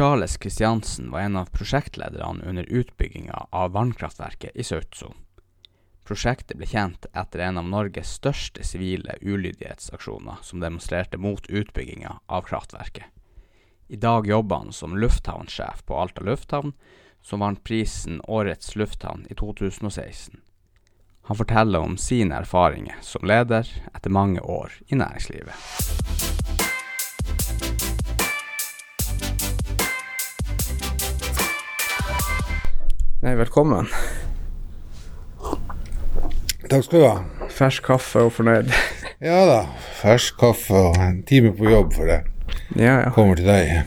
Charles Christiansen var en av prosjektlederne under utbygginga av vannkraftverket i Sautso. Prosjektet ble kjent etter en av Norges største sivile ulydighetsaksjoner som demonstrerte mot utbygginga av kraftverket. I dag jobber han som lufthavnsjef på Alta lufthavn, som vant prisen Årets lufthavn i 2016. Han forteller om sine erfaringer som leder etter mange år i næringslivet. Nei, velkommen. Takk skal du ha. Fersk kaffe og fornøyd. Ja da, fersk kaffe og en time på jobb for det. Ja, ja. Kommer til deg.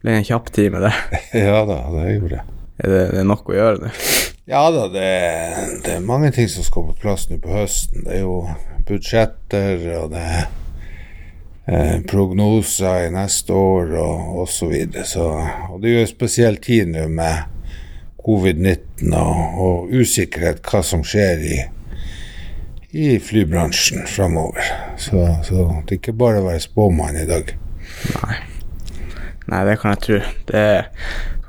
Ble en kjapp time, det. Ja da, det gjorde det. Er det, det er nok å gjøre nå? Ja da, det, det er mange ting som skal på plass nå på høsten. Det er jo budsjetter, og det er eh, prognoser i neste år og osv. Så, videre. så Og det er jo en spesiell tid nå med covid-19 og, og usikkerhet hva som skjer i, i flybransjen framover. Så, så det er ikke bare å være spåmann i dag. Nei. Nei, det kan jeg tro. Det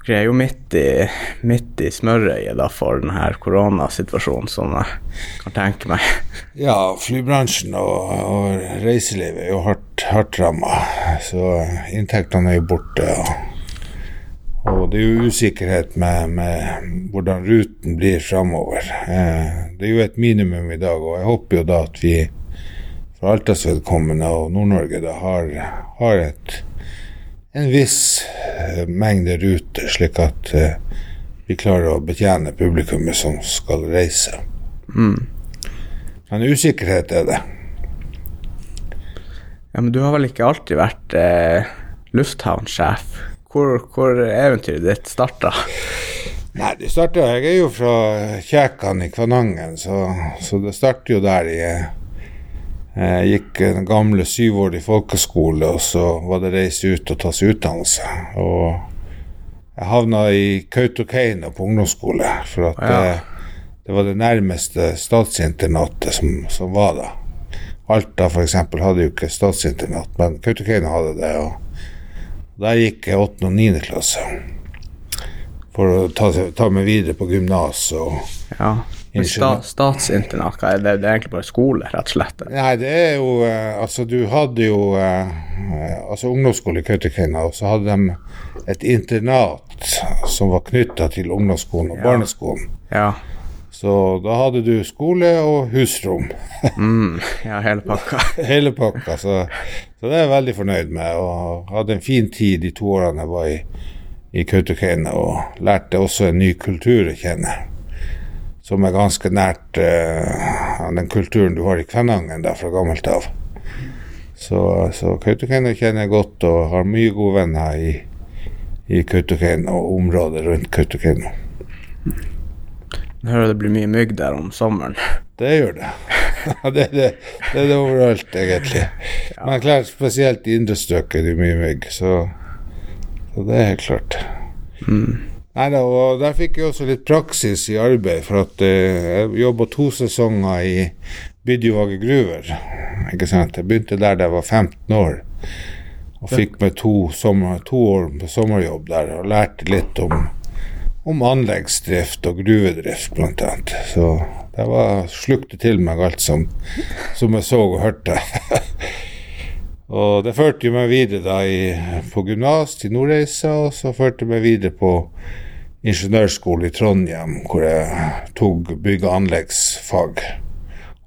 dere er jo midt i, midt i smørøyet da for denne koronasituasjonen, som jeg kan tenke meg. Ja, flybransjen og, og reiselivet er jo hardt, hardt ramma. Så inntektene er jo borte. Og, og det er jo usikkerhet med, med hvordan ruten blir framover. Eh, det er jo et minimum i dag, og jeg håper jo da at vi for Altas vedkommende og Nord-Norge da har, har et en viss uh, mengde ruter, slik at uh, vi klarer å betjene publikummet som skal reise. Mm. Men usikkerhet er det. Ja, Men du har vel ikke alltid vært eh, lufthavnsjef? Hvor, hvor eventyret ditt starta? Nei, det starta Jeg er jo fra Kjækan i Kvænangen, så, så, det starter jo der Jeg, jeg gikk den gamle syvårig folkeskole, og så var det reise ut og ta seg utdannelse. Og jeg havna i Kautokeino på ungdomsskole, for at ja. det, det, var det nærmeste statsinternatet som, som var da. Alta f.eks. hadde jo ikke statsinternat, men Kautokeino hadde det. og Der gikk jeg 8. og 9. klasse for å ta, ta meg videre på gymnas. Ja. Sta, statsinternat, det, det er egentlig bare skole, rett og slett? Nei, det er jo uh, Altså, du hadde jo uh, altså ungdomsskole i Kautokeino, og så hadde de et internat som var knytta til ungdomsskolen og ja. barneskolen. Ja. Så da hadde du skole og husrom. mm, ja, hele pakka. hele pakka, så, så, det er jeg veldig fornøyd med. Og hadde en fin tid de to årene jeg var i, i Kautokeino, og lærte også en ny kultur å kjenne som er ganske nært uh, den kulturen du har i Kvænangen fra gammelt av. Så, så Kautokeino kjenner jeg godt og har mye gode venner i, i Kautokeino og området rundt Kautokeino. Jeg hører det blir mye mygg der om sommeren. Det gjør det. det, er det, det, er det overalt, egentlig. Ja. Men klart, spesielt i indre strøk er det mye mygg, så, så, det er helt klart. Mm. Nei da, og der fikk jeg også litt praksis i arbeid, for at eh, jeg jobba to sesonger i Bydjevåge gruver. Ikke sant. Jeg begynte der da jeg var 15 år, og fikk meg to, sommer, to år på sommerjobb der, og lærte litt om, om anleggsdrift og gruvedrift, blant annet. Så det var slukte til meg alt som, som jeg så og hørte. Og det førte meg videre da i, på gymnas til Nordreisa, og så førte meg videre på ingeniørskole i Trondheim, hvor jeg tok bygg- og anleggsfag.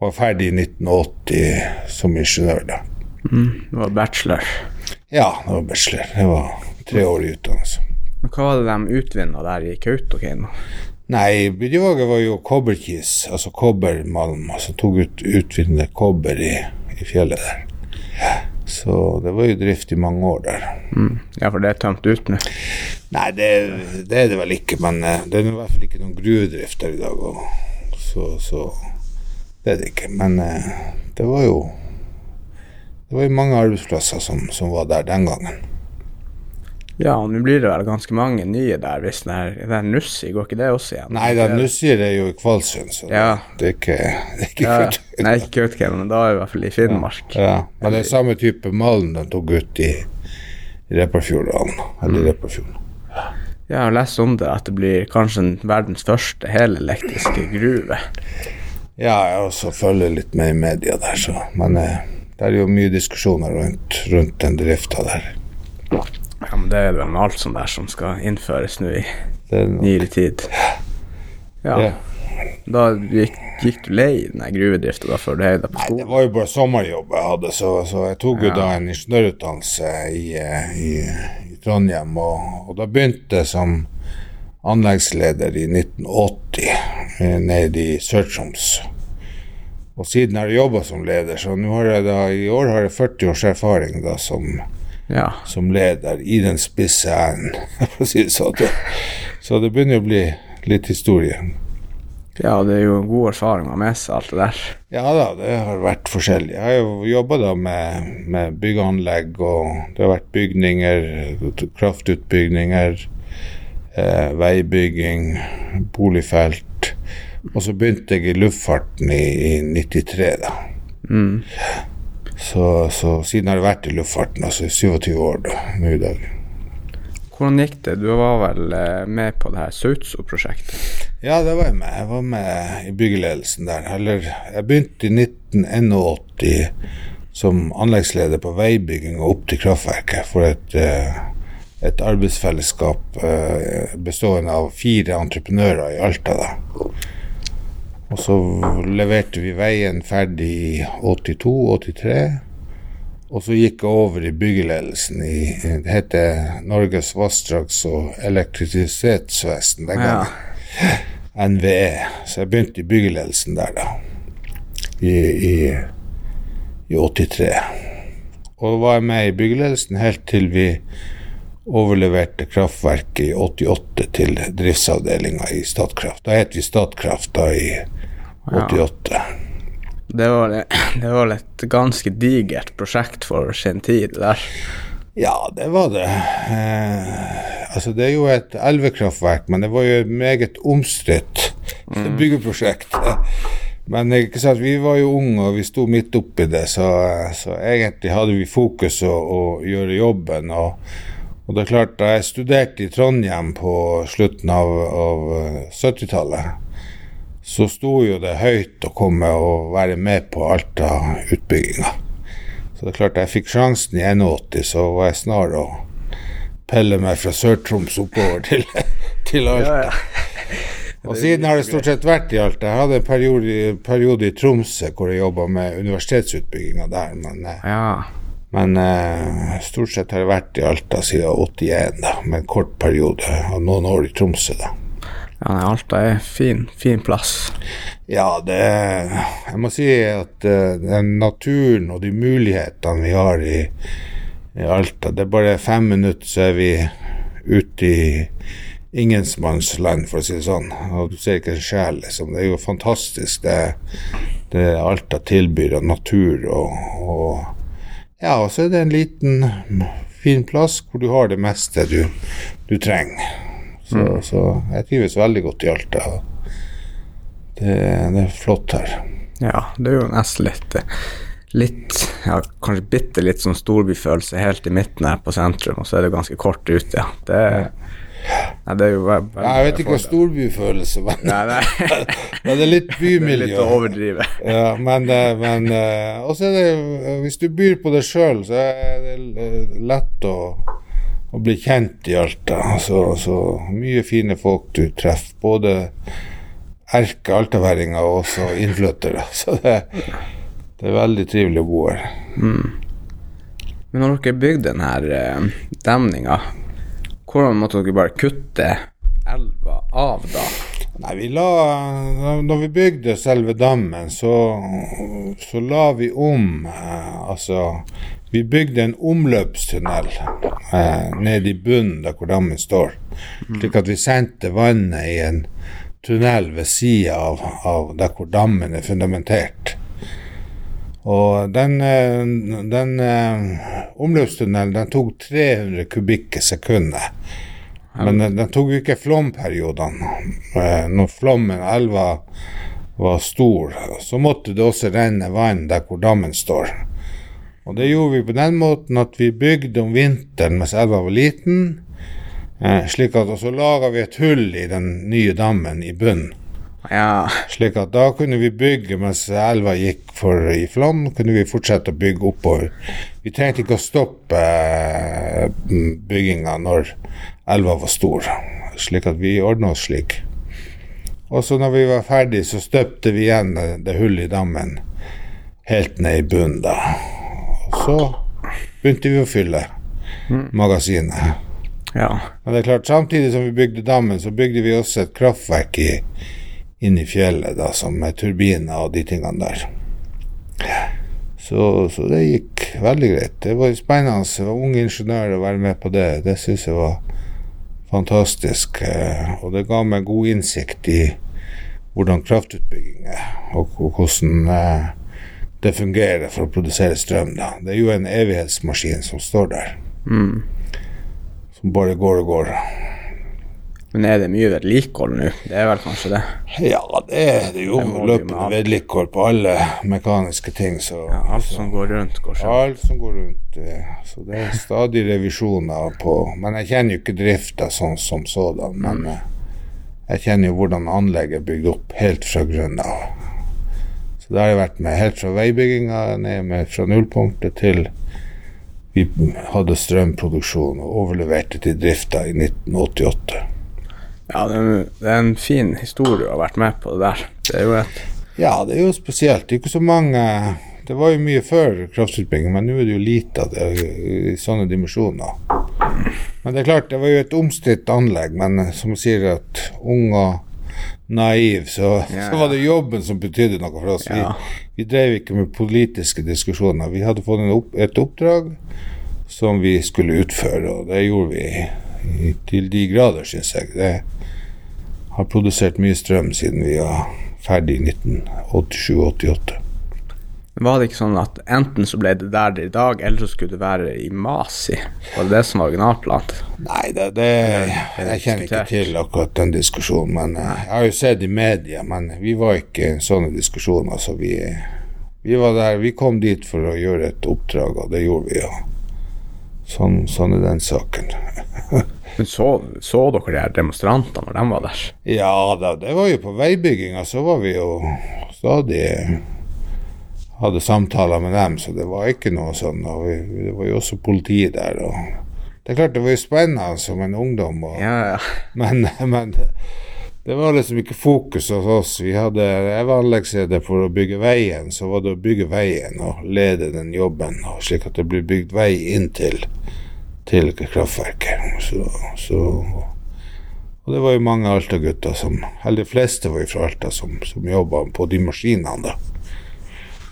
Og var ferdig i 1980 som ingeniør, da. Mm, det var bachelor? Ja, det var bachelor. Det var tre år i utdannelse. Men Hva var det de utvinna der i Kautokeino? Nei, bidraget var jo kobberkis, altså kobbermalm. Altså tok ut utvinnende kobber i, i fjellet der. Så det var jo drift i mange år der. Mm. Ja, for det er tømt ut nå? Nei, det, det, er det vel ikke. Men uh, det er i hvert fall ikke noen gruvedrift der i dag. Og, så, så, det er det ikke. Men uh, det var jo Det var jo mange arbeidsplasser som, som var der den gangen. Ja, og nå blir det vel ganske mange nye der, hvis den er, den Nussi, går ikke det også igjen? Nei, den Nussi er jo i Kvalsund, så ja. det er ikke, det er ikke ja, Nei, ikke Kautokeino, men da er det i hvert fall i Finnmark. Ja, men det er samme type malm de tok ut i, i Repparfjorden. Eller mm. Repparfjorden. Jeg har lest om det, at det blir kanskje verdens første helelektriske gruve. Ja, jeg også følger litt med i media der, så Men eh, det er jo mye diskusjoner rundt, rundt den drifta der. Ja, men det er vel alt sånt der som skal innføres nå i er nyere tid. Ja, Ja. da gikk, gikk du lei den gruvedrifta da før du heiv deg på Nei, det var jo bare sommerjobb jeg hadde, så, så jeg tok jo Ja. da en ingeniørutdannelse i, i, i Trondheim. Og, og da begynte jeg som anleggsleder i 1980 eh, nede i Sør-Troms. Og siden har jeg jobba som leder, så nå har jeg da, i år har jeg 40 års erfaring da som, Ja. som leder i den spisse enden, for å si det sånn. Så det begynner å bli litt historie. ja, det er jo gode erfaringer med seg, alt det der. Ja da, det har vært forskjellig. Jeg har jo jobba da med, med byggeanlegg, og det har vært bygninger, kraftutbygninger, eh, veibygging, boligfelt. Og så begynte jeg i luftfarten i, i 93, da. Mm. Så, så siden har jeg vært i luftfarten, altså i 27 år da, nå i dag. Hvordan gikk det? Du var vel eh, med på det her Sautso-prosjektet? Ja, det var jeg med. Jeg var med i byggeledelsen der. Eller, jeg begynte i 1981 som anleggsleder på veibygging og opp til kraftverket for et, eh, et arbeidsfellesskap eh, bestående av fire entreprenører i Alta. da. Og så leverte vi veien ferdig i 82-83. Og så gikk jeg over i byggeledelsen i Det heter Norges vassdrags- og elektrisitetsvesen den Ja. NVE. Så jeg begynte i byggeledelsen der, da. I, i, i 83. Og var jeg med i byggeledelsen helt til vi overleverte kraftverket i 88 til driftsavdelinga i Statkraft. Da het vi Statkraft da i 88. Det var, det var et ganske digert prosjekt for sin tid, der. Ja, det var det. Eh, altså, det er jo et elvekraftverk, men det var jo et meget omstridt byggeprosjekt. Men ikke sant, vi var jo unge, og vi sto midt oppi det, så, så egentlig hadde vi fokus å, å gjøre jobben. Og, og det er klart, da jeg studerte i Trondheim på slutten av, av eh, 70-tallet, så sto jo det høyt å komme og være med på Alta-utbygginga. Så det er klart, jeg fikk sjansen i 81, så var jeg snar å pelle meg fra Sør-Troms oppover til, til Alta. Og siden har det stort sett vært i Alta. Jeg hadde en periode, periode i Tromsø hvor jeg jobba med universitetsutbygginga der, men, eh, Ja. men uh, stort sett har det vært i Alta siden 81, da, med en kort periode Og noen år i Tromsø, da. Ja nei, Alta er fin, fin plass. Ja, det Jeg må si at uh, naturen og de mulighetene vi har i, i Alta Det er bare fem minutter, så er vi ute i ingenmannsland, for å si det sånn. Og du ser ikke en sjel, liksom. Det er jo fantastisk, det, det Alta tilbyr av natur og, og Ja, og så er det en liten, fin plass hvor du har det meste du, du trenger. Så, så jeg trives veldig godt i Alta. Det, det er flott her. Ja, det er jo nesten litt Litt, ja, kanskje bitte litt sånn storbyfølelse helt i midten her på sentrum, og så er det ganske kort ut, ja. Det, nei, det er jo ve- veldig jeg vet ikke hva storbyfølelse, men, Nei, nei. men det er litt bymiljø. Det er litt å overdrive. Ja, men, eh, men eh, Og så er det eh, Hvis du byr på det sjøl, så er det lett å, å bli kjent i Alta. Så, så mye fine folk du treffer. Både erke altaværinger og også innflyttere. Så det, det er veldig trivelig å bo her. Men når dere bygde denne eh, demninga, hvordan måtte dere bare kutte elva av da? Nei, vi la Når vi bygde selve dammen, så, så la vi om eh, Altså, vi bygde en omløpstunnel eh, ned i bunnen der hvor dammen står. Slik at vi sendte vannet i en tunnel ved sida av, av der hvor dammen er fundamentert. Og den, eh, den eh, omløpstunnelen den tok 300 kubikk i sekundet. Men den, den tok jo ikke flomperiodene. Eh, Når flommen, elva, var stor, så måtte det også renne vann der hvor dammen står. Og det gjorde vi på den måten at vi bygde om vinteren mens elva var liten. Eh, slik at, så laga vi et hull i den nye dammen i bunnen. Ja. Slik at da kunne vi bygge mens elva gikk for i flom, kunne vi fortsette å bygge oppover. Vi trengte ikke å stoppe eh, bygginga når elva var stor, slik at vi ordna oss slik. Og så når vi var ferdig, så støpte vi igjen det, det hullet i dammen helt ned i bunnen da. Og så begynte vi å fylle magasinet. Ja. Men det er klart, samtidig som vi bygde dammen, så bygde vi også et kraftverk i, inn i fjellet, da, som med turbiner og de tingene der. Så, så det gikk veldig greit. Det var spennende. Jeg var ung ingeniør å være med på det. Det syns jeg var fantastisk. eh, Og det ga meg god innsikt i hvordan kraftutbygging er, og, og hvordan eh, det fungerer for å produsere strøm. Da. Det er jo en evighetsmaskin som står der, Mm. som bare går og går. Men er det mye vedlikehold nå? Det er vel kanskje det? Ja, det er det jo Det løpende vedlikehold på alle mekaniske ting. Så, Ja, alt som går rundt, går selv. alt som går rundt. eh, Så det er stadig revisjoner på Men jeg kjenner jo ikke drifta sånn som sådan. Men mm. jeg kjenner jo hvordan anlegget er bygd opp helt fra grunnen av. Det har jeg vært med helt fra veibygginga ned med fra nullpunktet til vi hadde strømproduksjon og overleverte til drifta i 1988. Ja, det er, en fin historie å ha vært med på det der. Det er jo et Ja, det er jo spesielt. Det er ikke så mange Det var jo mye før kraftutbygging, men nå er det jo lite av det i sånne dimensjoner. Men det er klart, det var jo et omstridt anlegg, men som sier at ung og naiv, så, Ja, så var det jobben som betydde noe for oss. Vi, vi drev ikke med politiske diskusjoner. Vi hadde fått en opp, et oppdrag som vi skulle utføre, og det gjorde vi i, til de grader, syns jeg. Det har produsert mye strøm siden vi var ferdig i 1987-88. Var det ikke sånn at enten så ble det der det er i dag, eller så skulle det være i Masi? Var det det som var originalplanen? Nei, det, det, jeg kjenner ikke til akkurat den diskusjonen. Men eh, jeg har jo sett i media, men vi var ikke i sånne diskusjoner. Så vi, vi var der, vi kom dit for å gjøre et oppdrag, og det gjorde vi. Og sånn, sånn er den saken. Men så, så dere de her demonstrantene når de var der? Ja da, det var jo på veibygginga, så var vi jo stadig hadde samtaler med dem, så det var ikke noe sånn. Og vi, det var jo også politi der. og Det er klart det var jo spennende som en ungdom. Og, Ja, ja. Men, men det var liksom ikke fokus hos oss. Vi hadde, jeg var anleggsleder for å bygge veien, så var det å bygge veien og lede den jobben, slik at det blir bygd vei inn til, til kraftverket. Så, så, og det var jo mange Alta-gutter som Eller de fleste var jo fra Alta som, som jobba på de maskinene, da.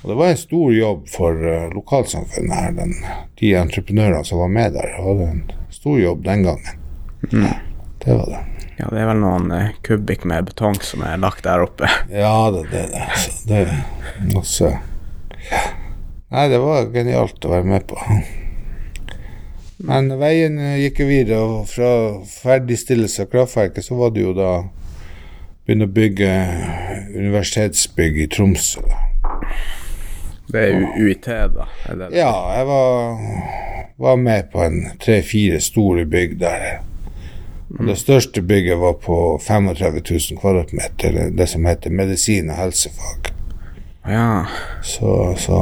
Og det var en stor jobb for eh, lokalsamfunnet her. Den, de entreprenørene som var med der, hadde en stor jobb den gangen. Det var det. ja, det er vel noen eh, kubikk med betong som er lagt der oppe. Ja, det det. det. Så det er masse Nei, det var genialt å være med på. Men veien eh, gikk jo videre, og fra ferdigstillelse av kraftverket så var det jo da begynne å bygge universitetsbygg i Tromsø. da. Det er UiT, da. Er det? Ja, jeg var, var med på en tre-fire store bygg der. Og det største bygget var på 35 000 kvadratmeter, det som heter medisin og helsefag. Ja. Så, så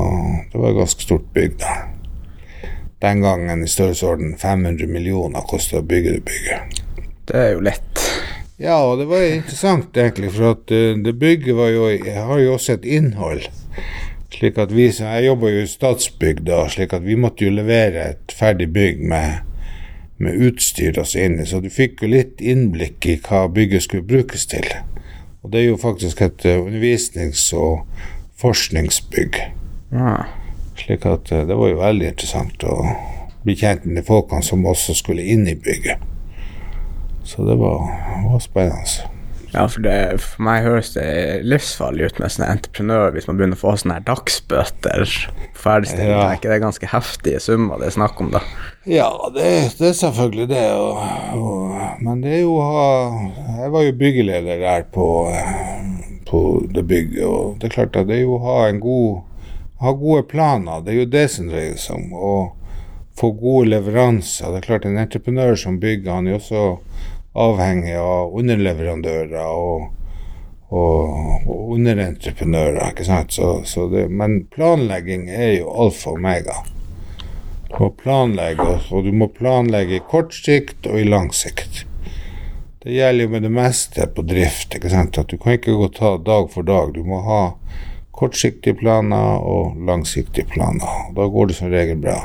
det var et ganske stort bygg, da. Den gangen i størrelsesorden 500 millioner kosta å bygge det bygget. Det er jo lett. Ja, og det var interessant, egentlig, for at eh, det bygget var jo, har jo også et innhold. Slik at vi, Jeg jobba jo i Statsbygg da, slik at vi måtte jo levere et ferdig bygg med, med utstyr inn inni, så du fikk jo litt innblikk i hva bygget skulle brukes til. Og det er jo faktisk et eh, undervisnings- og forskningsbygg. Ja. Slik at eh, det var jo veldig interessant å bli kjent med de folkene som også skulle inn i bygget. Så det var, var spennende. Ja, for, det, for meg høres det livsfarlig ut med sånn entreprenør hvis man begynner å få sånne her dagsbøter ferdigstilling. Ja. Er ikke det ganske heftige summer det er snakk om, da? Ja, det, det er selvfølgelig det. Og, og, men det er jo Jeg var jo byggeleder der på, på det bygget, og det er klart at det er jo å ha en god ha gode planer. Det er jo det som dreier seg om. Å få gode leveranser. Det er klart En entreprenør som bygger, han er jo også avhengig av underleverandører og, og, og underentreprenører. ikke sant? Så, så det, men planlegging er jo alfa og omega. Du må planlegge, og du må planlegge i kort sikt og i lang sikt. Det gjelder jo med det meste på drift. ikke sant? At Du kan ikke gå ta dag for dag. Du må ha kortsiktige planer og langsiktige planer. Da går det som regel bra.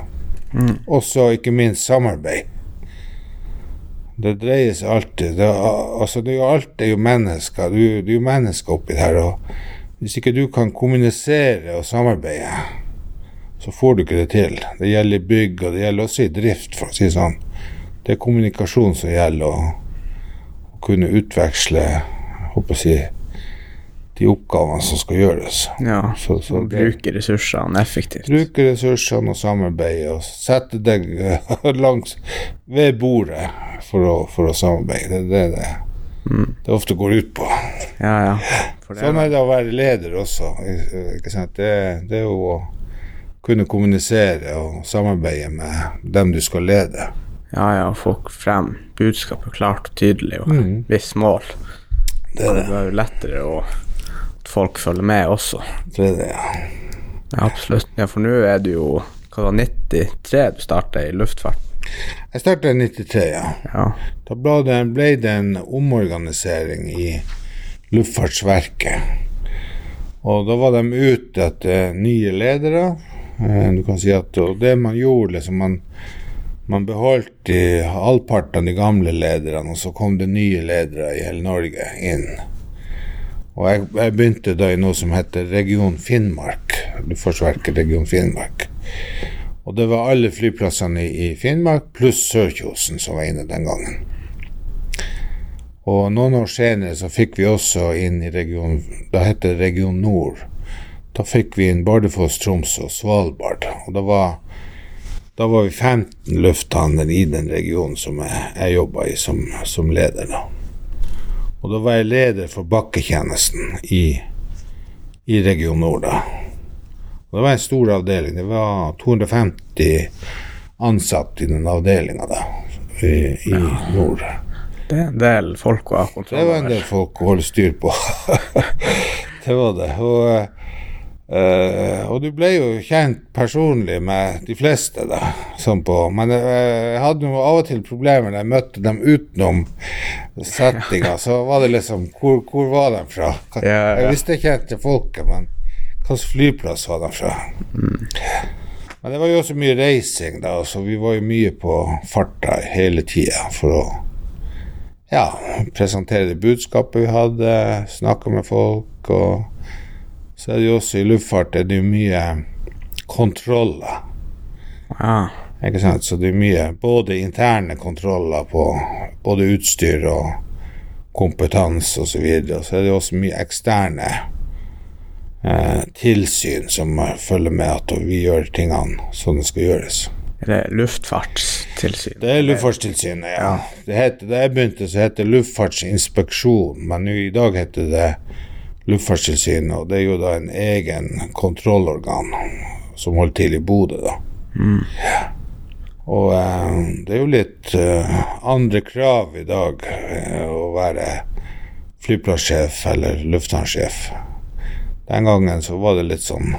Mm. Også ikke minst samarbeid. Det dreier seg alltid det, altså det er jo Alt er jo mennesker. Du, det er jo mennesker oppi her. og Hvis ikke du kan kommunisere og samarbeide, så får du ikke det til. Det gjelder bygg, og det gjelder også i drift, for å si det sånn. Det er kommunikasjon som gjelder. og kunne utveksle håper jeg, de oppgavene som skal gjøres. Ja, så, så og bruke ressursene effektivt. Bruke ressursene og samarbeide, og sette deg langs ved bordet for å, for å samarbeide. Det er det mm. det ofte går ut på. Ja, ja. sånn er det å være leder også. Det, det er jo å kunne kommunisere og samarbeide med dem du skal lede. Ja, ja, få frem budskapet klart og tydelig og mm. visst mål. Det er det. Det er jo lettere å, folk følger med også. Det, ja. ja absolutt. Ja, for nå er du jo hva var 93 du starta i luftfart? Jeg starta i 93, ja. ja. Da ble det, ble det en omorganisering i Luftfartsverket. Og da var de ute etter nye ledere. Eh, du kan si at det man gjorde, liksom man man beholdt halvparten av de gamle lederne, og så kom det nye ledere i hele Norge inn. Og jeg, jeg begynte da i noe som heter Region Finnmark. Luftfartsverket Region Finnmark. Og det var alle flyplassene i, i Finnmark pluss Sørkjosen som var inne den gangen. Og noen år senere så fikk vi også inn i region Da het det Region Nord. Da fikk vi inn Bardufoss, Troms og Svalbard. Og da var da var vi 15 lufthavner i den regionen som jeg, jeg jobba i som, som, leder. da. Og da var jeg leder for bakketjenesten i, i Region Nord. da. Og det var en stor avdeling. Det var 250 ansatte i den avdelinga da, i, i ja. nord. Det er en del folk å ha kontroll over. Det var en del folk å holde styr på. det var det. Og Uh, og du ble jo kjent personlig med de fleste, da, sånn på. Men uh, jeg hadde jo av og til problemer når jeg møtte dem utenom settinga. Så var det liksom Hvor, hvor var de fra? Ja, ja. Jeg visste ikke helt til folket, men hvilken flyplass var de fra? Mm. Men det var jo også mye reising, da, så vi var jo mye på farta hele tida for å ja, presentere det budskapet vi hadde, snakke med folk og så er det jo også i luftfart er det jo mye kontroller. Ja. Ikke sant? Så det er mye både interne kontroller på både utstyr og kompetanse osv. Og, så videre. og så er det også mye eksterne eh, tilsyn som følger med at vi gjør tingene som det skal gjøres. Er det luftfartstilsyn? Det er Luftfartstilsynet, ja. ja. Det heter, da jeg begynte, så het det Luftfartsinspeksjon, men i dag heter det Luftfartstilsynet, og det er jo da en egen kontrollorgan som holder til i Bodø, da. Mm. Og eh, det er jo litt eh, andre krav i dag eh, å være flyplassjef eller lufthavnsjef. Den gangen så var det litt sånn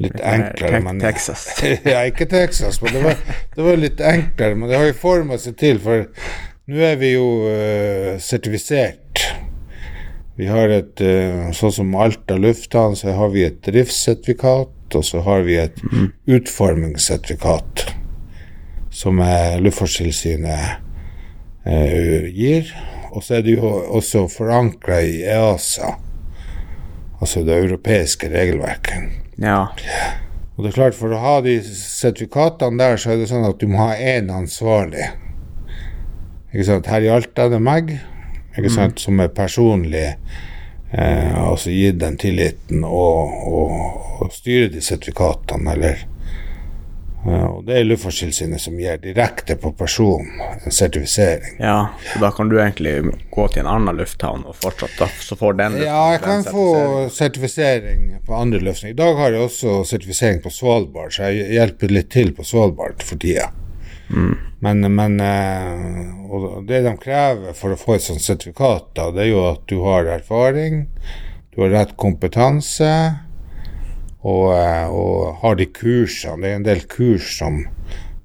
litt enklere. Men, Texas. ja, ikke Texas, men det var, det var, litt enklere. Men det har jo forma seg til, for nå er vi jo uh, sertifisert vi har et eh, Sånn som Alta lufthavn, så har vi et driftssertifikat, og så har vi et mm. utformingssertifikat som Luftfartstilsynet eh, gir. Og så er det jo også forankra i EASA, altså det europeiske regelverket. Ja. Og det er klart, for å ha de sertifikatene der, så er det sånn at du må ha én ansvarlig. Ikke sant? Her i Alta er det meg, ikke sant, mm. som er personlig eh, altså gi den tilliten og, og, og styre de sertifikatene, eller Eh, og det er Luftfartstilsynet som gir direkte på person en sertifisering. Ja, så da kan du egentlig gå til en annen lufthavn og fortsatt da, så får den Ja, jeg kan få sertifisering på andre lufthavner. I dag har jeg også sertifisering på Svalbard, så jeg hjelper litt til på Svalbard for tida. Mm. Men, men eh, det de krever for å få et sånt sertifikat, da, det er jo at du har erfaring, du har rett kompetanse og, eh, og har de kursene. Det er en del kurs som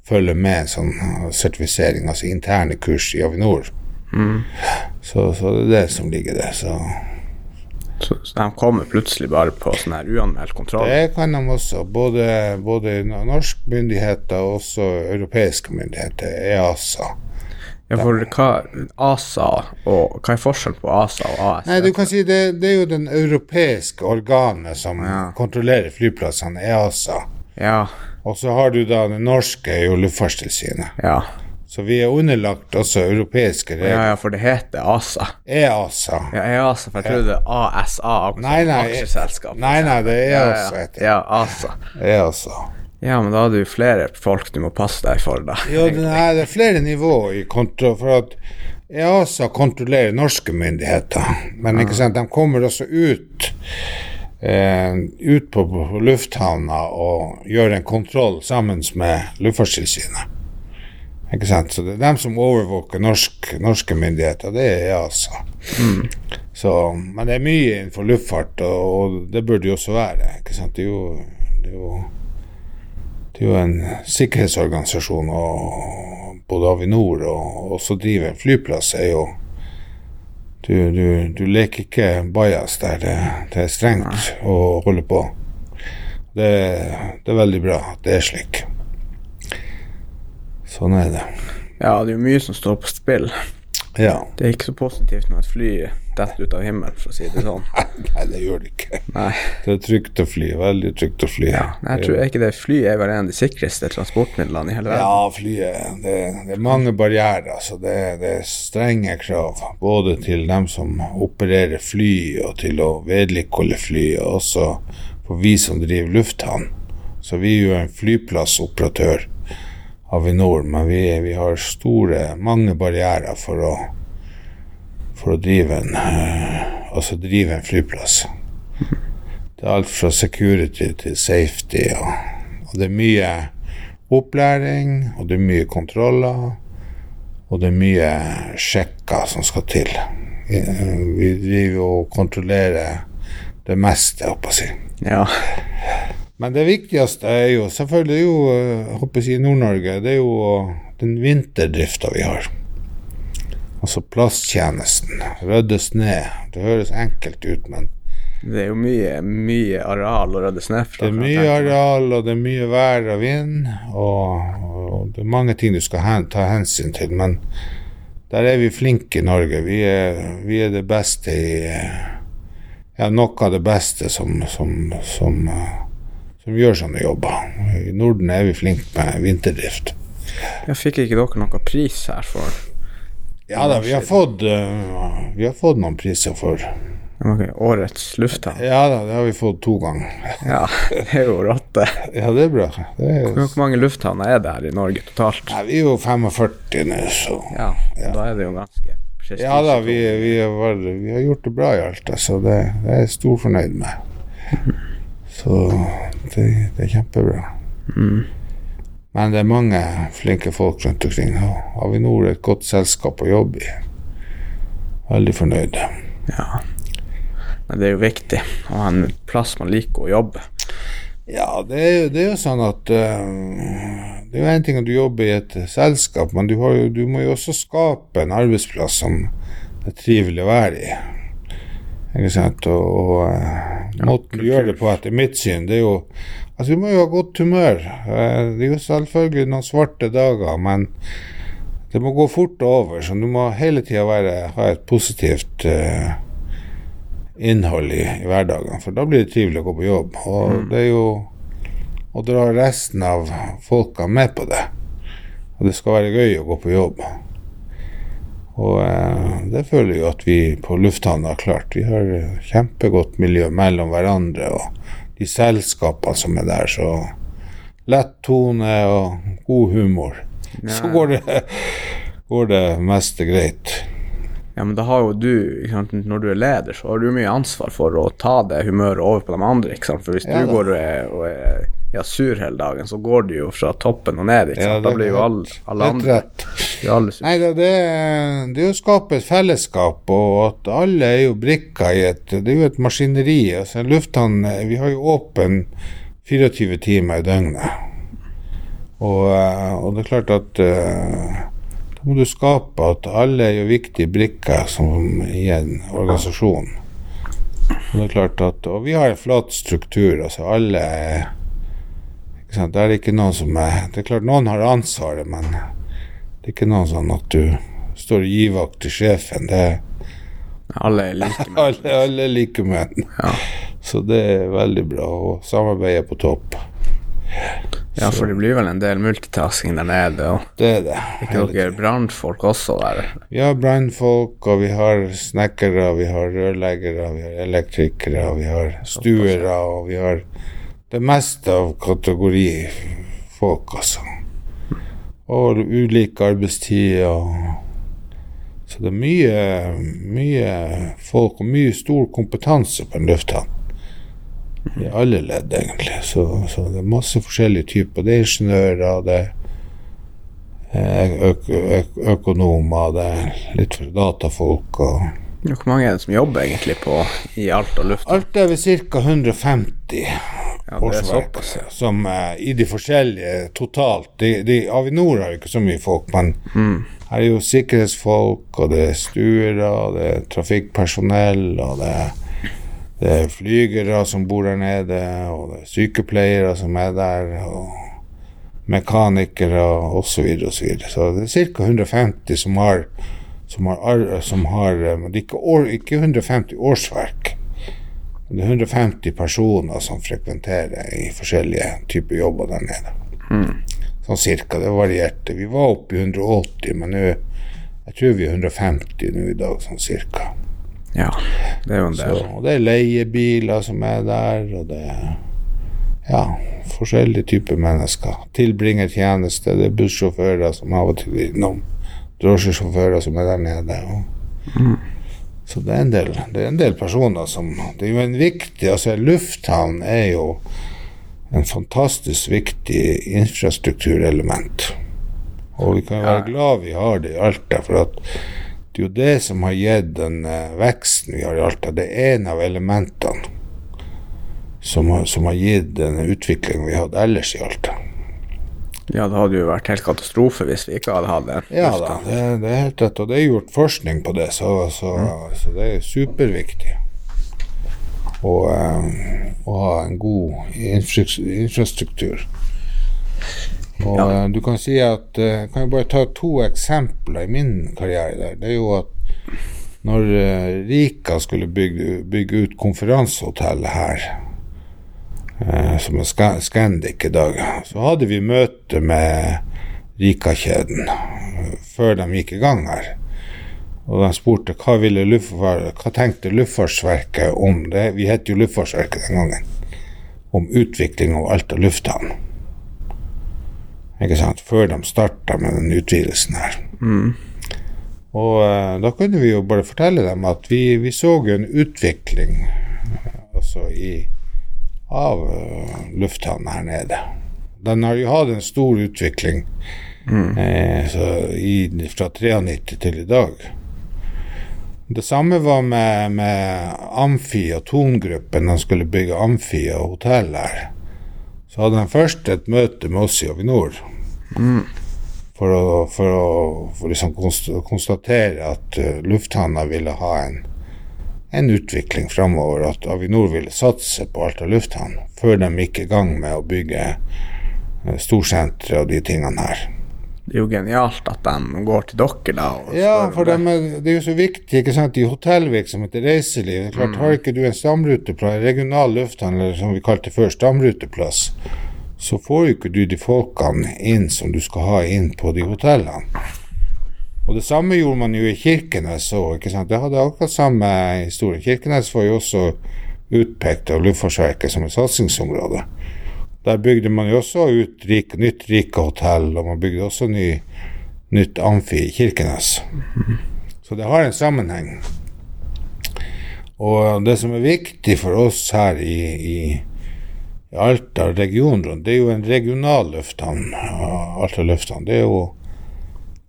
følger med sånn sertifisering, altså interne kurs i Avinor. Mm. Så, så, det er det som ligger der. Så. Så, de kommer plutselig bare på sånn her uanmeldt kontroll? Det kan de også. Både, både norske myndigheter og også europeiske myndigheter, EASA. Ja, for hva ASA og Hva er forskjellen på ASA og AS? Nei, du kan si det, det er jo den europeiske organet som ja. kontrollerer flyplassene, EASA. Ja. Og så har du da det norske, jo Luftfartstilsynet. Ja. Så vi er underlagt også europeiske regler. Ja, ja, for det heter ASA. EASA. Ja, EASA, for jeg trodde det ASA, nei, nei, aksjeselskap. Nei, nei, det er EASA. Ja, ja. ja, ASA. EASA. Ja, men da har du flere folk du må passe deg for, da. Jo, det er, er flere nivåer i kontroll, for at EASA kontrollerer norske myndigheter, men ikke sant, de kommer også ut eh, ut på, på lufthavna og gjør en kontroll sammen med Luftfartstilsynet. Ikke sant? Så det er dem som overvåker norsk, norske myndigheter, det er EASA. Mm. Så, men det er mye innenfor luftfart, og, og det burde jo også være. ikke sant? Det er jo, det er jo det er jo en sikkerhetsorganisasjon, og både Avinor og også driver en flyplass, er jo Du, du, du leker ikke bajas der det, det, er strengt å holde på. Det, det, er veldig bra at det er slik. Sånn er det. Ja, det er jo mye som står på spill. Ja. Det er ikke så positivt når et fly detter ut av himmelen, for å si det sånn. Nei, det gjør det ikke. Nei. Det er trygt å fly. Veldig trygt å fly. Ja, jeg tror ikke det flyet er vel en av de sikreste transportmidlene i hele verden. Ja, flyet. Det, det er mange barrierer. Så det, det, er strenge krav. Både til dem som opererer fly, og til å vedlikeholde fly, og også for vi som driver lufthavn. Så vi er jo en flyplassoperatør Avinor, men vi, vi, har store, mange barrierer for å, for å drive, en, uh, altså drive en flyplass. Det er alt fra security til safety, og, og det er mye opplæring, og det er mye kontroller, og det er mye sjekker som skal til. Vi driver og kontrollerer det meste, holdt jeg på å si. Ja. Men det viktigste er jo selvfølgelig jo, håper jeg, i Nord-Norge, det er jo den vinterdrifta vi har. Altså plasttjenesten. Ryddes ned. Det høres enkelt ut, men Det er jo mye, mye areal å rydde snø fra. Det er mye areal, og det er mye vær og vind, og, og det er mange ting du skal hen, ta hensyn til, men der er vi flinke i Norge. Vi er, vi er det beste i Ja, noe av det beste som, som, som som gjør sånne jobber. I Norden er vi flinke med vinterdrift. Jeg fikk ikke dere noen pris her for Ja da, vi har fått, uh, vi har fått noen priser for okay, Årets lufthavn? Ja da, det har vi fått to ganger. ja, det er jo rått, Ja, det er bra. Det er... Hvor mange lufthavner er det her i Norge totalt? Nei, vi er jo 45 nå, så ja, ja, da er det jo ganske Ja da, vi, vi, har, vi, har, gjort det bra i alt, så det, det er jeg stor fornøyd med. Så det, det er kjempebra. Mm. Men det er mange flinke folk rundt omkring. Avinor er et godt selskap å jobbe i. Veldig fornøyde. Ja. Men det er jo viktig å ha en plass man liker å jobbe. Ja, det er, det er jo sånn at uh, Det er jo en ting at du jobber i et selskap, men du, jo, du må jo også skape en arbeidsplass som er trivelig å være i. Ikke sant? Og, og uh, måten du gjør det på, etter mitt syn, det er jo Altså, du må jo ha godt humør. Uh, det er jo selvfølgelig noen svarte dager, men det må gå fort over. Så du må hele tida ha et positivt uh, innhold i, i, hverdagen, for da blir det trivelig å gå på jobb. Og mm. det er jo å dra resten av folka med på det. Og det skal være gøy å gå på jobb. Og eh, det føler jeg at vi på lufthavna har klart. Vi har kjempegodt miljø mellom hverandre og de selskapene som er der. Så lett tone og god humor. Så går det, går det meste greit. Ja, men da har jo du, sant, når du er leder, så har du mye ansvar for å ta det humøret over på de andre. For hvis Ja, du går og er, og er ja, sur hele dagen, så går det jo fra toppen og ned. Ja, da blir jo alle, alle andre alle. Nei, det, det, det er å skape et fellesskap, og at alle er jo brikker i et Det er jo et maskineri. altså en Lufthavn Vi har jo åpen 24 timer i døgnet. Og, eh, og det er klart at da må du skape at alle er jo viktige brikker som, i en organisasjon. Og det er klart at Og vi har en flat struktur. altså Alle ikke sant? Det er ikke noen som er Det er klart noen har ansvaret, men det er ikke noen sånn at du står og gir vakt til sjefen. Det er Alle er like med. alle, alle er like menn. Ja. Så det er veldig bra. Og samarbeidet er på topp. Ja, for det blir vel en del multitasking der nede. og Det er det. Ikke dere brannfolk også der? Vi har brannfolk, og vi har snekkere, vi har rørleggere, vi har elektrikere, vi har stuere, og vi har det meste av kategori folk, altså. Og ulike arbeidstider. og- Så det er mye, mye folk og mye stor kompetanse på en lufthavn. I alle ledd, egentlig. Så, så det er masse forskjellige typer. Det er ingeniører, det er øk øk økonomer, det er litt for datafolk og Hvor mange er det som jobber egentlig på i Alta luft? Alt er ved ca. 150 Ja, er årsverk som uh, i de forskjellige totalt de, de, Avinor har jo ikke så mye folk, men her er jo sikkerhetsfolk, og det er stuere, og det er trafikkpersonell, og det er, det er flygere som bor der nede, og det er sykepleiere som er der, og mekanikere osv. Så, videre, og så, så det er ca. 150 som har som har, som har eh, ikke, år, ikke 150 årsverk. Det er 150 personer som frekventerer i forskjellige typer jobber der nede. Sånn cirka. Det varierte. Vi var oppe i 180, men nå jeg tror vi er 150 nå i dag, sånn cirka. Ja, det er jo en Så, del. og det er leiebiler som er der, og det er ja, forskjellige typer mennesker. Tilbringertjeneste, det er bussjåfører som av og til er innom. Drosjesjåfører som er der nede. Og, Så det er, en del, det er en del personer som Det er jo en viktig altså lufthavn er jo en fantastisk viktig infrastrukturelement. Og vi kan være glad vi har det i Alta, for at det er jo det som har gitt den eh, veksten vi har i Alta. Det er en av elementene som har, som har gitt den utviklingen vi har hatt ellers i Alta. Ja, det hadde jo vært helt katastrofe hvis vi ikke hadde hatt det. Ja da, det, det er helt rett, og det er gjort forskning på det, så, så, så det er superviktig å, um, å ha en god infra- infrastruktur. Og Ja. eh, du kan si at Kan Jeg kan jo bare ta to eksempler i min karriere der. Det er jo at når eh, Rika skulle bygge, bygge ut konferansehotellet her, eh, som er Scandic i dag, så hadde vi møte med Rika-kjeden eh, før de gikk i gang her. Og de spurte hva, ville hva tenkte Luftfartsverket om det. Vi het jo Luftfartsverket den gangen. Om utvikling av Alta lufthavn. Ikke sant? Før de starta med den utvidelsen her. Og uh, da kunne vi jo bare fortelle dem at vi, vi så jo en utvikling eh, altså i, av uh, lufthavna her nede. Den har jo hatt en stor utvikling eh, så i, fra 93 til i dag. Det samme var med, med Amfi og Tongruppen. De skulle bygge Amfi og hotell her. Så hadde de først et møte med oss i Avinor for å, for å for liksom konstatere at uh, lufthavna ville ha en, en utvikling framover, at Avinor ville satse på Alta lufthavn, før de gikk i gang med å bygge uh, storsenteret og de tingene her. Det er jo genialt at de går til dere, da. Ja, for det. dem er, det er jo så viktig ikke sant, i hotellvirksomhet, i reiseliv. Det klart, Har ikke du en stamruteplass, regional lufthavn, eller som vi kalte før, stamruteplass, så får jo ikke du de folkene inn som du skal ha inn på de hotellene. Og det samme gjorde man jo i Kirkenes òg. Det hadde akkurat samme historie. Kirkenes var jo også utpekt av Luftfartsverket som et satsingsområde. Der bygde man jo også ut rik, nytt Rika-hotell, og man bygde også ny, nytt amfi i Kirkenes. Så det har en sammenheng. Og det som er viktig for oss her i, i, i Alta regionen, det er jo en regional lufthavn. Alta lufthavn. Det er jo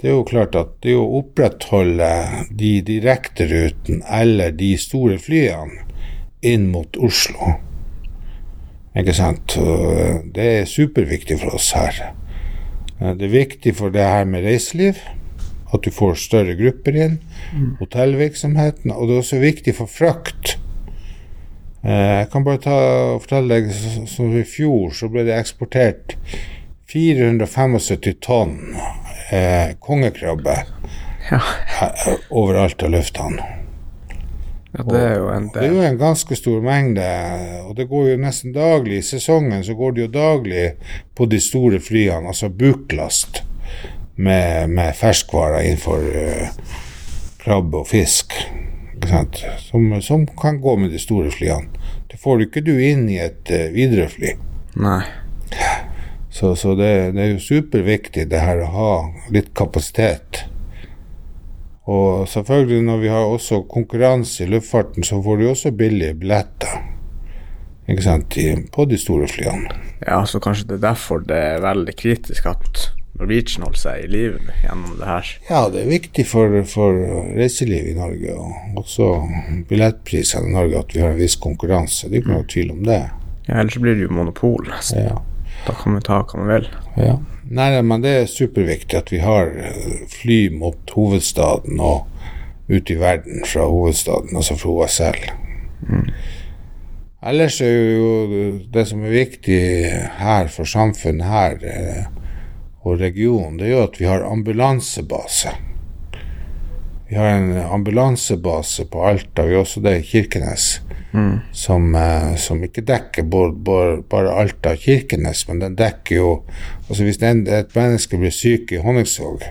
det er jo klart at det å opprettholde de direkterutene eller de store flyene inn mot Oslo Ikke sant? Det er superviktig for oss her. Det er viktig for det her med reiseliv. At du får større grupper inn. Hotellvirksomheten. Og det er også viktig for frakt. Jeg kan bare ta, fortelle deg som i fjor så ble det eksportert 475 tonn eh, kongekrabbe Ja. eh, overalt av lufthavn. Ja, det er jo en Det er jo en ganske stor mengde, og det går jo nesten daglig. I sesongen så går det jo daglig på de store flyene, altså buklast med, med ferskvarer innenfor uh, krabbe og fisk. Som, som kan gå med de store flyene. Det får du ikke du inn i et uh, Widerøe-fly. Nei. Så, så det, det, er jo superviktig det her å ha litt kapasitet. Og selvfølgelig når vi har også konkurranse i luftfarten, så får du også billige billetter. Ikke sant, på de store flyene. Ja, så kanskje det er derfor det er veldig kritisk at Norwegian holder seg i live gjennom det her. Ja, det er viktig for, for reiselivet i Norge, og også billettprisene i Norge, at vi har en viss konkurranse. Det er ikke noe tvil om det. Ja, ellers blir det jo monopol. nesten. Ja. Da kan vi ta hva vi vil. Ja. Nei, men det er superviktig at vi har eh, fly mot hovedstaden og ut i verden fra hovedstaden, altså fra OSL. Ellers er jo det som er viktig her for samfunnet her eh, og regionen, det er jo at vi har ambulansebase. Vi har en ambulansebase på Alta, vi har også det i Kirkenes som, eh, som ikke dekker bare Alta og Kirkenes, men den dekker jo altså Hvis en, et menneske blir syk i Honningsvåg,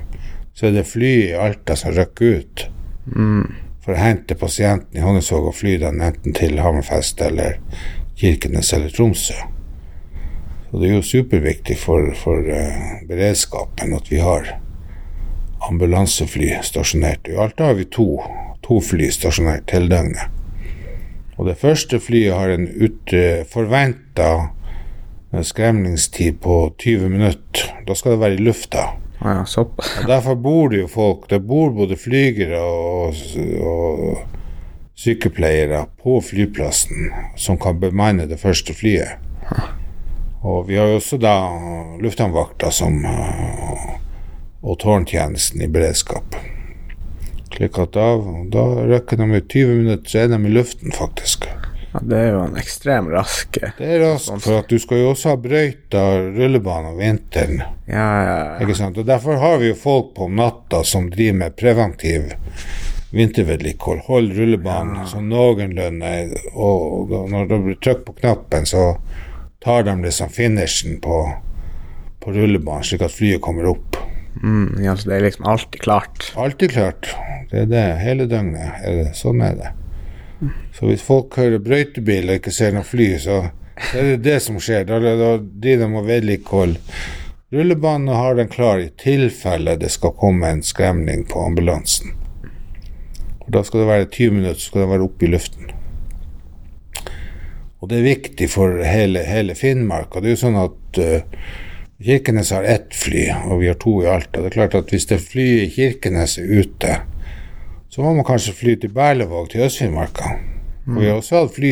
så er det fly i Alta som rykker ut for å hente pasienten i Honningsvåg og fly den enten til Hammerfest eller Kirkenes eller Tromsø. Så det er jo superviktig for, for uh, beredskapen at vi har ambulansefly stasjonert. I Alta har vi to, to fly stasjonert hele døgnet. Og det første flyet har en forventa skremningstid på 20 minutter. Da skal det være i lufta. Ja. Og Derfor bor det jo folk Det bor både flygere og, og sykepleiere på flyplassen som kan bemanne det første flyet. Og vi har jo også da lufthavnvakta eh, og tårntjenesten i beredskap. Slik av. da, da røkker de 20 minutter, så er de i luften, faktisk. Ja, det er jo en ekstrem rask Det er raskt, for at du skal jo også ha brøyta rullebane om vinteren. Ja, ja. Ikke sant? Og Derfor har vi jo folk på natta som driver med preventiv vintervedlikehold. Hold rullebanen sånn noenlunde, og når det blir trykk på knappen, så tar de liksom finishen på, på rullebanen, slik at flyet kommer opp. Mm, ja, så det er liksom alltid klart. Alltid klart. Det er det. Hele døgnet er det. Sånn er det. Så hvis folk hører brøytebil og ikke ser noe fly, så, er det det som skjer. Da, da driver de og vedlikeholder rullebanen og har den klar i tilfelle det skal komme en skremning på ambulansen. Og Da skal det være 20 minutter, så skal det være oppe i luften. Og det er viktig for hele, hele Finnmark. Og det er jo sånn at eh, Kirkenes har ett fly, og vi har to i Alta. Det er klart at hvis det flyet i Kirkenes er ute, så må man kanskje fly til Berlevåg, til Øst-Finnmarka. Og vi har også hatt fly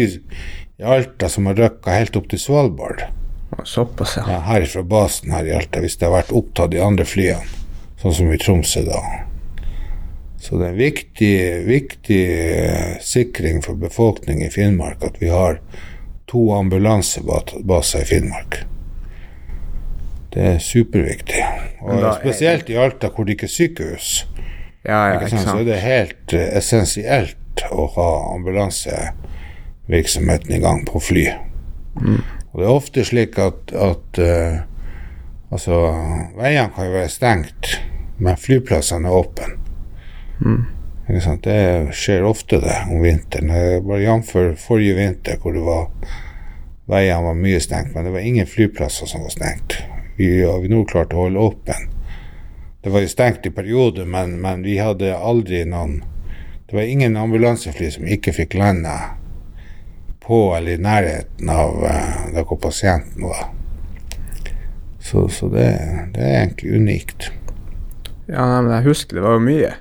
i Alta som har røkka helt opp til Svalbard. Såpass, ja. Ja, her fra basen her i Alta, hvis det har vært opptatt i andre flyene. Sånn som i Tromsø, da. Så det er en viktig, viktig eh, sikring for befolkningen i Finnmark at vi har to ambulansebaser i Finnmark. Det er superviktig. Og spesielt i Alta, hvor det ikke er sykehus. Ja, ja, Ikke sant? Så er det helt eh, essensielt å ha ambulansevirksomheten i gang på fly. Og det er ofte slik at, at uh, altså, veiene kan jo være stengt, men flyplassene er åpne. Sant? Det skjer ofte det om vinteren. Er Bare jf. forrige vinter, hvor det var veiene var mye stengt, men det var ingen flyplasser som var stengt. Vi har Avinor klarte å holde åpen. Det var jo stengt i perioder, men, men vi hadde aldri noen Det var ingen ambulansefly som ikke fikk lande på eller i nærheten av uh, der hvor pasienten var. Så, så det, det, er egentlig unikt. Ja, men jeg husker det var jo mye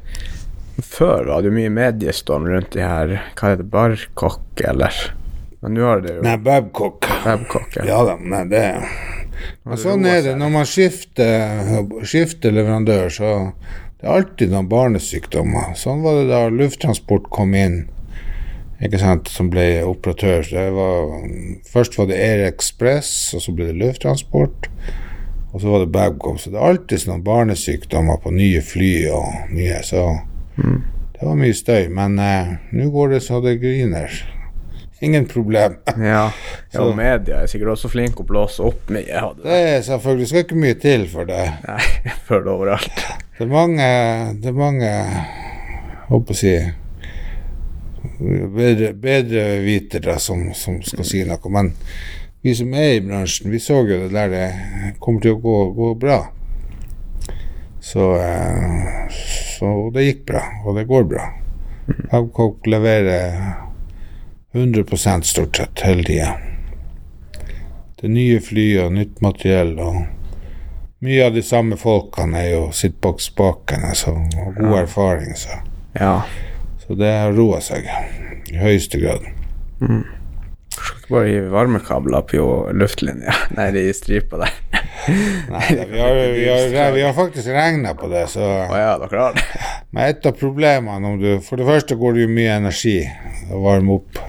Før var det jo mye mediestorm rundt de her Hva heter det, Barkok, eller? Men nå har det jo Nei, Babcock. Babcock ja. ja da, men det men sånn er det. Når man skifter, skifter leverandør, så det er alltid noen barnesykdommer. Sånn var det da Lufttransport kom inn, ikke sant, som ble operatør. Var, først var det Air Express, og så ble det Lufttransport. Og så var det Babcock. Så det er alltid noen barnesykdommer på nye fly og nye, så mm. det var mye støy. Men eh, nå går det så det griner. Ingen problem. ja, ja og media er sikkert også flinke å blåse opp mye. Det. det er selvfølgelig skal ikke mye til for det. Nei, for det overalt. Det er mange Det er mange Håper å si bedre, bedre vitere som, som, skal si noe. Men vi som er i bransjen, vi så jo det der det kommer til å gå, gå bra. Så, eh, så det gikk bra, og det går bra. Babcock leverer 100 stort sett hele tida. Det er nye fly og nytt materiell, og mye av de samme folkene er jo sitt bak spakene og god ja. erfaring, så. Ja. så det har roa seg i høyeste grad. Mm. Skal ikke bare gi varmekabler på luftlinja Nei, de stripa der. Nei, vi har, vi, har, vi har, faktisk regna på det, så Å ja, dere har det? Men et av problemene om du For det første går det jo mye energi å varme opp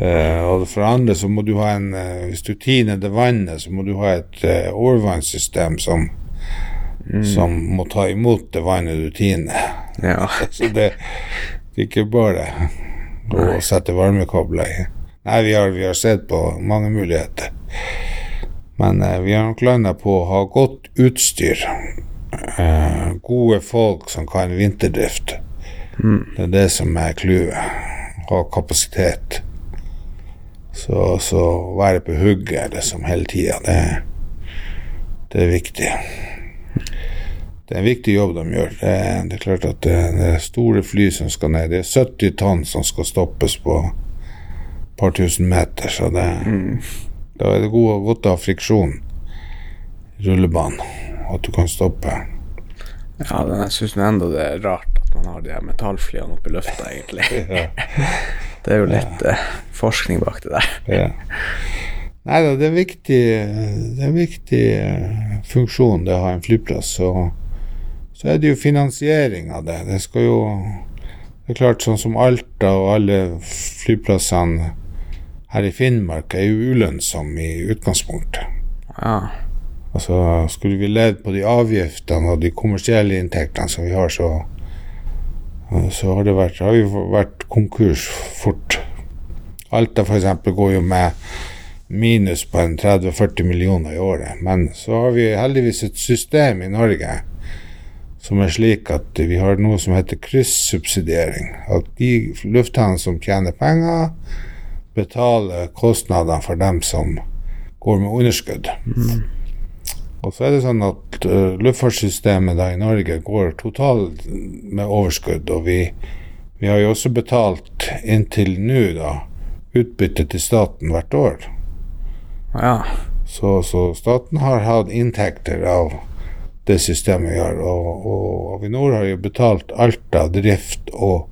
Uh, og for andre så må du ha en uh, Hvis du tiner det vannet, så må du ha et uh, overvannssystem som, mm. som må ta imot det vannet du tiner. Ja. så det, er ikke bare å Nei. sette varmekobler i. Nei, vi har, vi har, sett på mange muligheter. Men vi har nok landa på å ha godt utstyr. gode folk som kan vinterdrift. Mm. Det er det som er clouet. Ha kapasitet. Så, så være på hugget liksom hele tida, det, det, er viktig. Det er en viktig jobb de gjør. Det, det er klart at det, det, er store fly som skal ned. Det er 70 tonn som skal stoppes på et par tusen meter, så det, mm. da er det god, godt å ha friksjon i rullebanen, at du kan stoppe. Ja, jeg syns enda det er rart at man har de her metallflyene oppe i lufta, egentlig. ja. Det er jo litt ja. uh, forskning bak det der. ja. Nei da, det er viktig Det er en viktig uh, funksjon det å ha en flyplass. Og så er det jo finansiering av det. Det skal jo Det er klart, sånn som Alta og alle flyplassene her i Finnmark er jo ulønnsomme i utgangspunktet. Ja. Altså, skulle vi levd på de avgiftene og de kommersielle inntektene som vi har, så så har det vært, har vi vært konkurs fort. Alta f.eks. går jo med minus på en 30-40 millioner i året. Men så har vi heldigvis et system i Norge som er slik at vi har noe som heter kryssubsidiering. At de lufthavnene som tjener penger, betaler kostnadene for dem som går med underskudd. Mm. Og så er det sånn at uh, luftfartssystemet da i Norge går totalt med overskudd, og vi, vi har jo også betalt inntil nå da utbytte til staten hvert år. Ja. Så, så, staten har hatt inntekter av det systemet vi har, og, og Avinor har jo betalt alt av drift og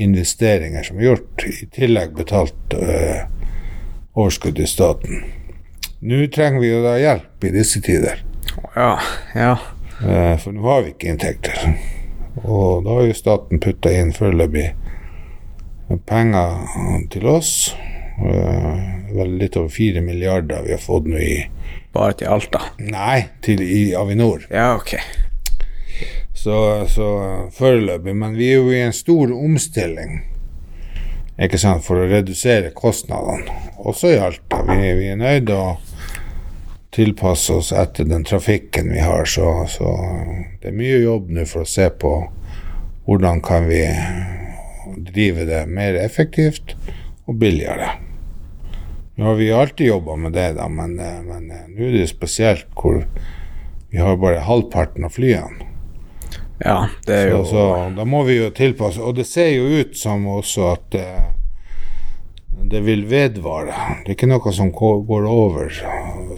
investeringer som er gjort, i tillegg betalt uh, overskudd i staten. Nå trenger vi jo da hjelp i disse tider. Ja, ja. Eh, for nå har vi ikke inntekter. Og da har jo staten putta inn foreløpig penger til oss. Eh, vel litt over fire milliarder vi har fått nå i Bare til Alta? Nei, til i Avinor. Ja, ok. Så, så foreløpig. Men vi er jo i en stor omstilling ikke sant, for å redusere kostnadene, også i Alta. Vi, vi er nødt til å tilpasse oss etter den trafikken vi har, så, så det er mye jobb nå for å se på hvordan kan vi drive det mer effektivt og billigere. Nå har vi alltid jobba med det, da, men, eh, men eh, nå er det spesielt hvor vi har bare halvparten av flyene. Ja, det er jo Så, så da må vi jo tilpasse. Og det ser jo ut som også at eh, det vil vedvare. Det er ikke noe som går over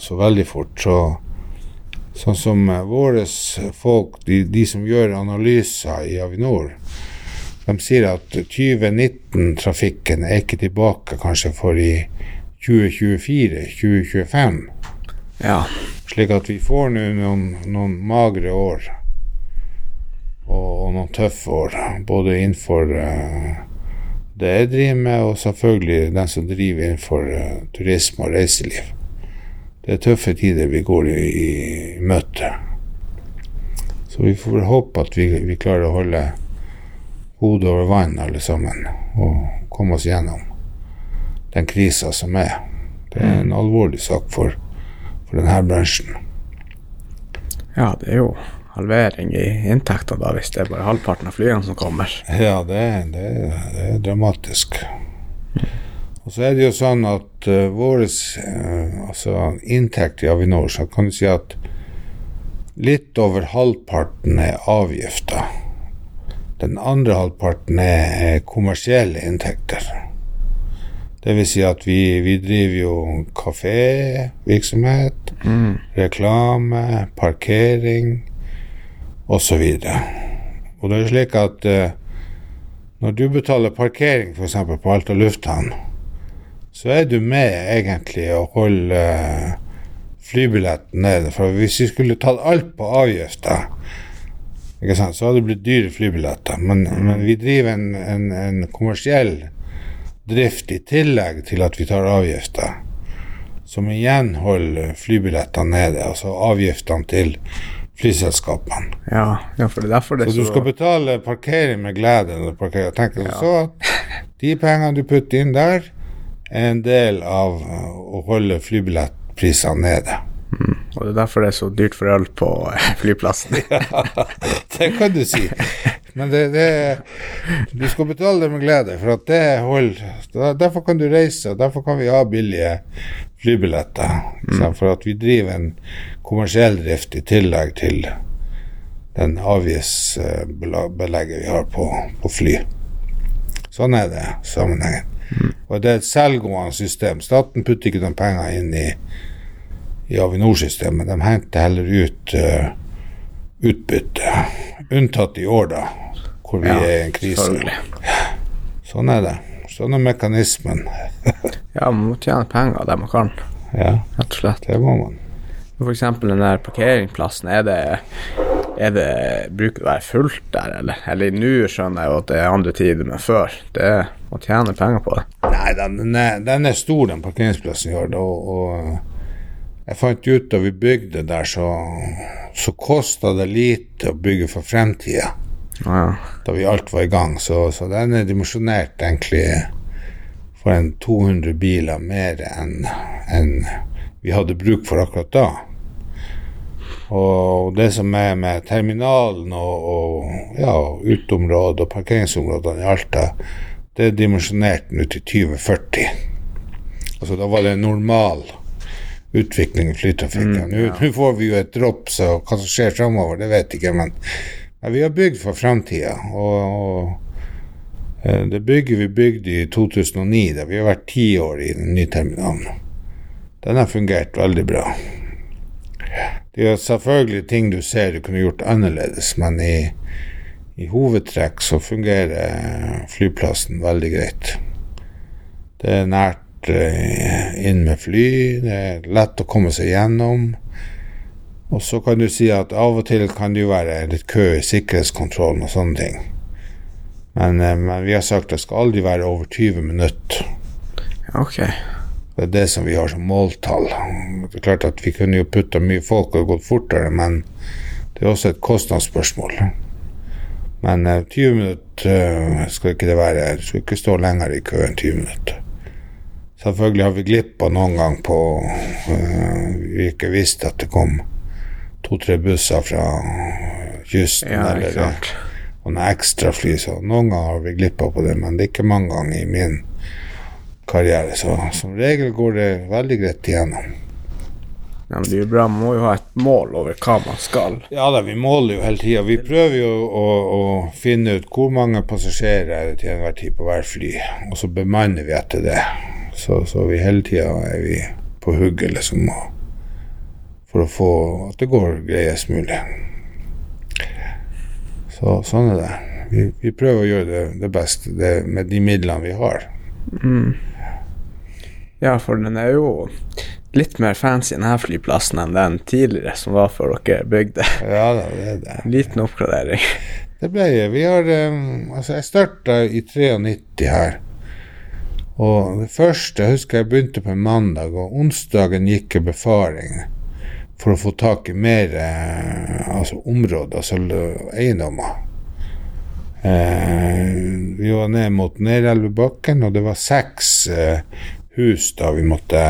så, veldig fort. Så, sånn som eh, våre folk, de, de som gjør analyser i Avinor, de sier at 2019-trafikken er ikke tilbake kanskje for i 2024-2025. Ja. Slik at vi får nå noen, noen magre år og, og noen tøffe år, både innenfor eh, det jeg driver med, og selvfølgelig den som driver innenfor uh, turisme og reiseliv. Det er tøffe tider vi går i, i, møte. Så vi får håpe at vi, vi klarer å holde hodet over vann alle sammen, og komme oss gjennom den krisa som er. Det er en alvorlig sak for, for denne bransjen. ja, det er jo halvering i inntekter da, hvis det er bare halvparten av flyene som kommer. Ja, det, det, det er dramatisk. Og så er det jo sånn at uh, vår altså, inntekt i Avinor, så kan du si at litt over halvparten er avgifter. Den andre halvparten er, er kommersielle inntekter. Det vil si at vi, vi driver jo kafévirksomhet, Mm. reklame, parkering osv. Og det er slik at eh, når du betaler parkering f.eks. på Alta lufthavn, så er du med egentlig å holde eh, flybilletten nede. For hvis vi skulle tatt alt på avgifter, så hadde det blitt dyre flybilletter. Men, men vi driver en, en, en kommersiell drift i tillegg til at vi tar avgifter. Som igjen holder flybillettene nede, altså avgiftene til flyselskapene. Ja, ja, for det er derfor det Så så du skal betale parkering med glede når du parkerer. Tenk deg så at de pengene du putter inn der, er en del av uh, å holde flybillettprisene nede. Og det er derfor det er så dyrt for øl på flyplassen. ja, Det kan du si. Men det, det Du skal betale det med glede, for at det holder Derfor kan du reise, og derfor kan vi ha billige flybilletter. Mm. For at vi driver en kommersiell drift i tillegg til den avgiftsbelegget vi har på, på fly. Sånn er det sammenhengen. Og det er et selvgående system. Staten putter ikke noen penger inn i, i Avinor-systemet. De henter heller ut uh, utbytte. Unntatt i år, da, hvor vi er i en krise. Sånn er det. Sånn er mekanismen. Ja, man må tjene penger der man kan, Ja, rett og slett. det må man. For eksempel den der parkeringsplassen, er det, er det Bruker det å være fullt der, eller? Eller nå skjønner jeg jo at det er andre tider, men før det må tjene penger på det. Nei, den, den, er, den er stor, den parkeringsplassen har. da, Og, og jeg fant ut da vi bygde der, så, så kosta det lite å bygge for fremtida. Ja, Da vi alt var i gang. Så, så den er dimensjonert egentlig for en 200 biler mer enn en vi hadde bruk for akkurat da. Og det som er med terminalen og, og ja, uteområdet og parkeringsområdene i Alta, det er dimensjonert nå til 2040. Altså da var det normal utvikling i flytrafikken. Nå nå får vi jo et dropp, så hva som skjer framover, det vet jeg ikke. Men, men vi har bygd for framtida. Og, og eh, det bygget vi bygde i 2009, da vi har vært ti år i den nye terminalen. Den har fungert veldig bra. Det er selvfølgelig ting du ser du kunne gjort annerledes, men i, i hovedtrekk så fungerer flyplassen veldig greit. Det er nært eh, inn med fly, det er lett å komme seg gjennom. Og så kan du si at av og til kan det jo være litt kø i sikkerhetskontrollen og sånne ting. Men, eh, men vi har sagt det skal aldri være over 20 minutter. Ok. Det er det som vi har som måltall. Det er klart at Vi kunne jo putta mye folk og gått fortere, men det er også et kostnadsspørsmål. Men eh, 20 minutter eh, skal ikke det være. Du skal ikke stå lenger i kø enn 20 minutter. Selvfølgelig har vi glippa noen gang på uh, Vi ikke visste at det kom to-tre busser fra kysten Ja, eller og noen ekstrafly, så noen ganger har vi glippa på det, men det er ikke mange ganger i min karriere. Så som regel går det veldig greit igjennom. Ja, men det er jo bra. Man må jo ha et mål over hva man skal. Ja da, vi måler jo hele tida. Vi prøver jo å, å, finne ut hvor mange passasjerer er det til enhver tid på hver fly, og så bemanner vi etter det. Så, så vi hele tida er vi på hugget, liksom, for å få at det går greiest mulig. Så sånn er det. Vi, vi prøver å gjøre det, det beste det, med de midlene vi har. Mm. Ja, for den er jo litt mer fancy denne flyplassen enn den tidligere som var før dere bygde. Ja det er det. Liten oppgradering. Det ble Vi har um, Altså, jeg starta i 93 her. Og det første jeg husker jeg begynte på en mandag, og onsdagen gikk jeg befaring for å få tak i mer eh, altså områder, altså eiendommer. Eh, vi var ned mot Nerelvebakken, og det var seks eh, hus da vi måtte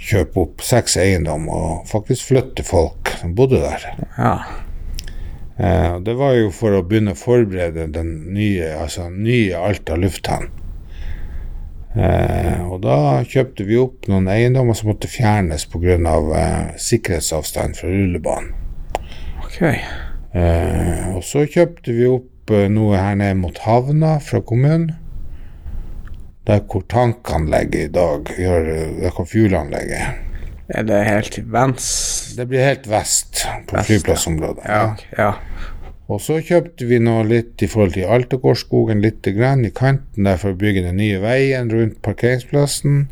kjøpe opp seks eiendom og faktisk flytte folk som bodde der. Ja. Eh, det var jo for å begynne å forberede den nye, altså nye Alta lufthavn. Eh, og da kjøpte vi opp noen eiendommer som måtte fjernes pga. Eh, sikkerhetsavstand fra rullebanen. Okay. Eh, og så kjøpte vi opp eh, noe her nede mot havna fra kommunen der hvor tankanlegget i dag gjør Der hvor fuelanlegget Er det helt venstre? Det blir helt vest på flyplassområdet. Ja. ja. Og så kjøpte vi nå litt i forhold til Altegårdsskogen, litt grann i kanten der for å bygge den nye veien rundt parkeringsplassen.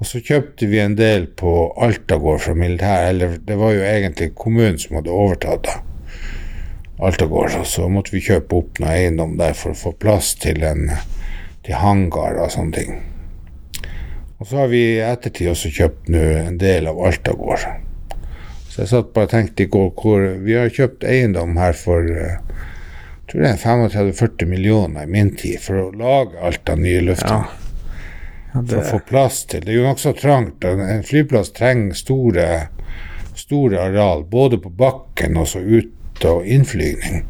Og så kjøpte vi en del på Altagård fra militæret, eller det var jo egentlig kommunen som hadde overtatt da. Altagård, og så måtte vi kjøpe opp noe eiendom der for å få plass til en til hangar og sånne ting. Og så har vi i ettertid også kjøpt nå en del av Altagård. Så jeg satt bare og tenkte i går hvor Vi har kjøpt eiendom her for jeg tror det er 35-40 millioner i min tid for å lage alt av nye lufthavn. Ja. Ja, det... For å få plass til Det er jo nokså trangt. En flyplass trenger store, store areal, både på bakken og så ut og innflygning.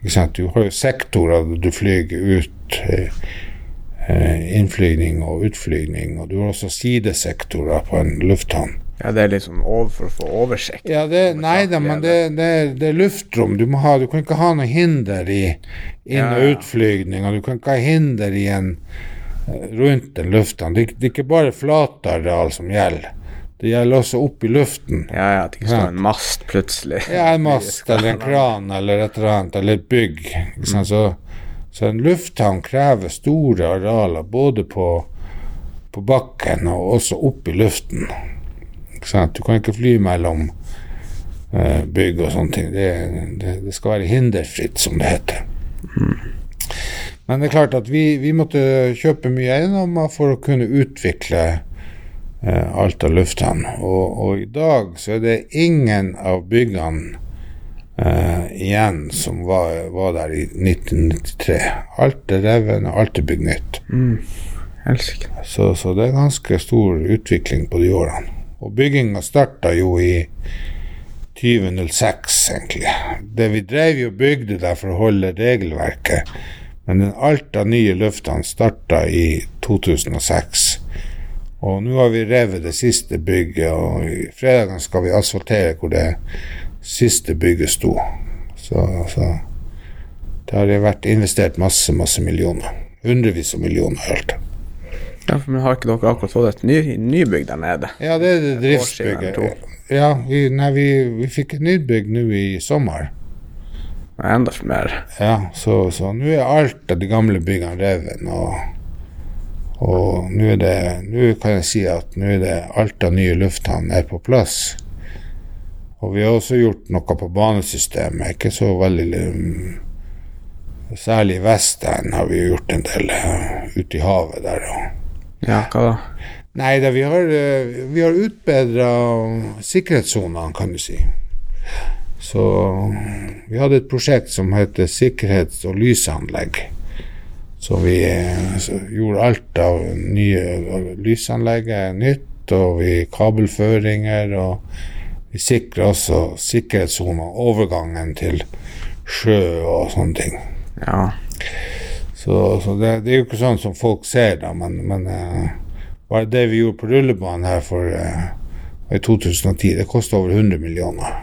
Du har jo sektorer du flyger ut. Eh, Eh, innflygning og utflygning, og du har også sidesektorer på en lufthavn. Ja, det er liksom over for å få oversikt? Ja, det, nei da, men det, det, det, er luftrom. Du, må ha, du kan ikke ha noe hinder i inn- og utflygning, og du kan ikke ha hinder i en, eh, rundt en lufthavn. Det, det er ikke bare flatareal som gjelder. Det gjelder også opp i luften. Ja, ja, at det ikke står en mast plutselig. Ja, en mast eller en kran eller et eller annet, eller et bygg. Ikke sant? Så så en lufthavn krever store arealer både på, på bakken og også opp i luften. Du kan ikke fly mellom eh, bygg og sånne ting. Det, det, det, skal være hinderfritt, som det heter. Men det er klart at vi, vi måtte kjøpe mye eiendommer for å kunne utvikle eh, Alta lufthavn. Og, og, i dag så er det ingen av byggene uh, igjen som var, var, der i 1993. Alt er revet, alt er bygd nytt. Mm. Så, så, det er ganske stor utvikling på de årene. Og bygginga starta jo i 2006, egentlig. Det vi drev jo bygde der for å holde regelverket, men den alt av nye løftene starta i 2006. Og nå har vi revet det siste bygget, og i fredagen skal vi asfaltere hvor det siste bygget sto. Så, så det har vært investert masse, masse millioner. Hundrevis av millioner i alt. Ja, for Men har ikke dere akkurat fått et ny, nybygg der nede? Ja, det er det driftsbygget. Ja, vi, nei, vi, vi fikk et nybygg nå i sommer. Enda mer. Ja, så, så nå er alt av de gamle byggene revet. Og, og nå er det Nå kan jeg si at nå er det alt av nye lufthavn er på plass. Og vi har også gjort noe på banesystemet, ikke så veldig um, Særlig i Vestend har vi gjort en del uh, ute i havet der. Ja, hva da? Nei, da, vi har, uh, vi har utbedra sikkerhetssonene, kan du si. Så vi hadde et prosjekt som heter sikkerhets- og lysanlegg. Så vi uh, så gjorde alt av nye lysanlegget nytt, og vi kabelføringer og vi sikrer også sikkerhetssoner, overgangen til sjø og sånne ting. Ja. Så, så det, det, er jo ikke sånn som folk ser, da, men, men uh, bare det vi gjorde på rullebanen her for uh, i 2010, det kosta over 100 millioner.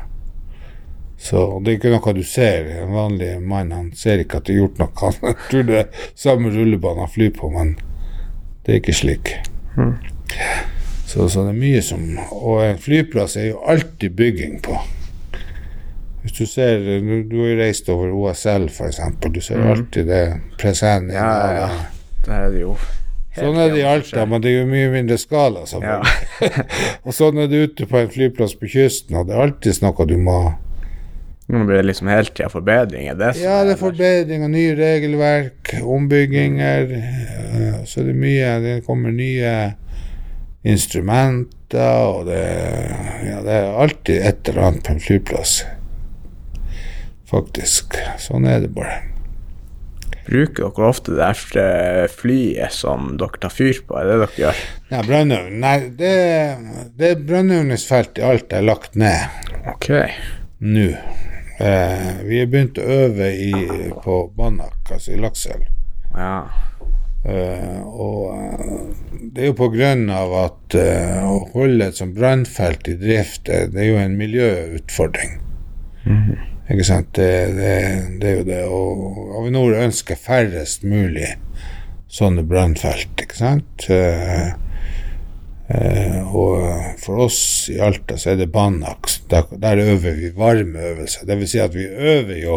Så det er ikke noe du ser. En vanlig mann han ser ikke at det er gjort noe. Han tror det er samme rullebane han flyr på, men det er ikke slik. Mm. Så, så, det er mye som Og en flyplass er jo alltid bygging på. Hvis du ser Du, du har jo reist over OSL, f.eks. Du ser mm. alltid det presenning. Ja, ja. Det er det jo. Sånn er det i Alta, men det er jo mye mindre skala. Ja. og sånn er det ute på en flyplass på kysten, og det er alltid noe du må Nå blir det liksom hele tida forbedringer? Det ja, det er forbedringer, nye regelverk, ombygginger. Eh, så det er mye Det kommer nye instrumenter, og det, ja, det er alltid et eller annet på en flyplass. Faktisk. Sånn er det bare. Bruker dere ofte det der flyet som dere tar fyr på? Er det dere gjør? Ja, brannøvn. Nei, det, det brannøvningsfeltet i alt er lagt ned. Ok. Nå. Eh, vi har begynt å øve i, på Banak, altså i Lakselv. Ja. Eh, og uh, det er jo på grunn av at eh, å holde et sånt brannfelt i drift, det, det, er jo en miljøutfordring. Mm -hmm. Ikke sant? Det, det, det, er jo det. Og Avinor ønsker færrest mulig sånne brannfelt, ikke sant? og for oss i Alta så er det Banak. Der, der øver vi varmeøvelser. Vil si at vi øver jo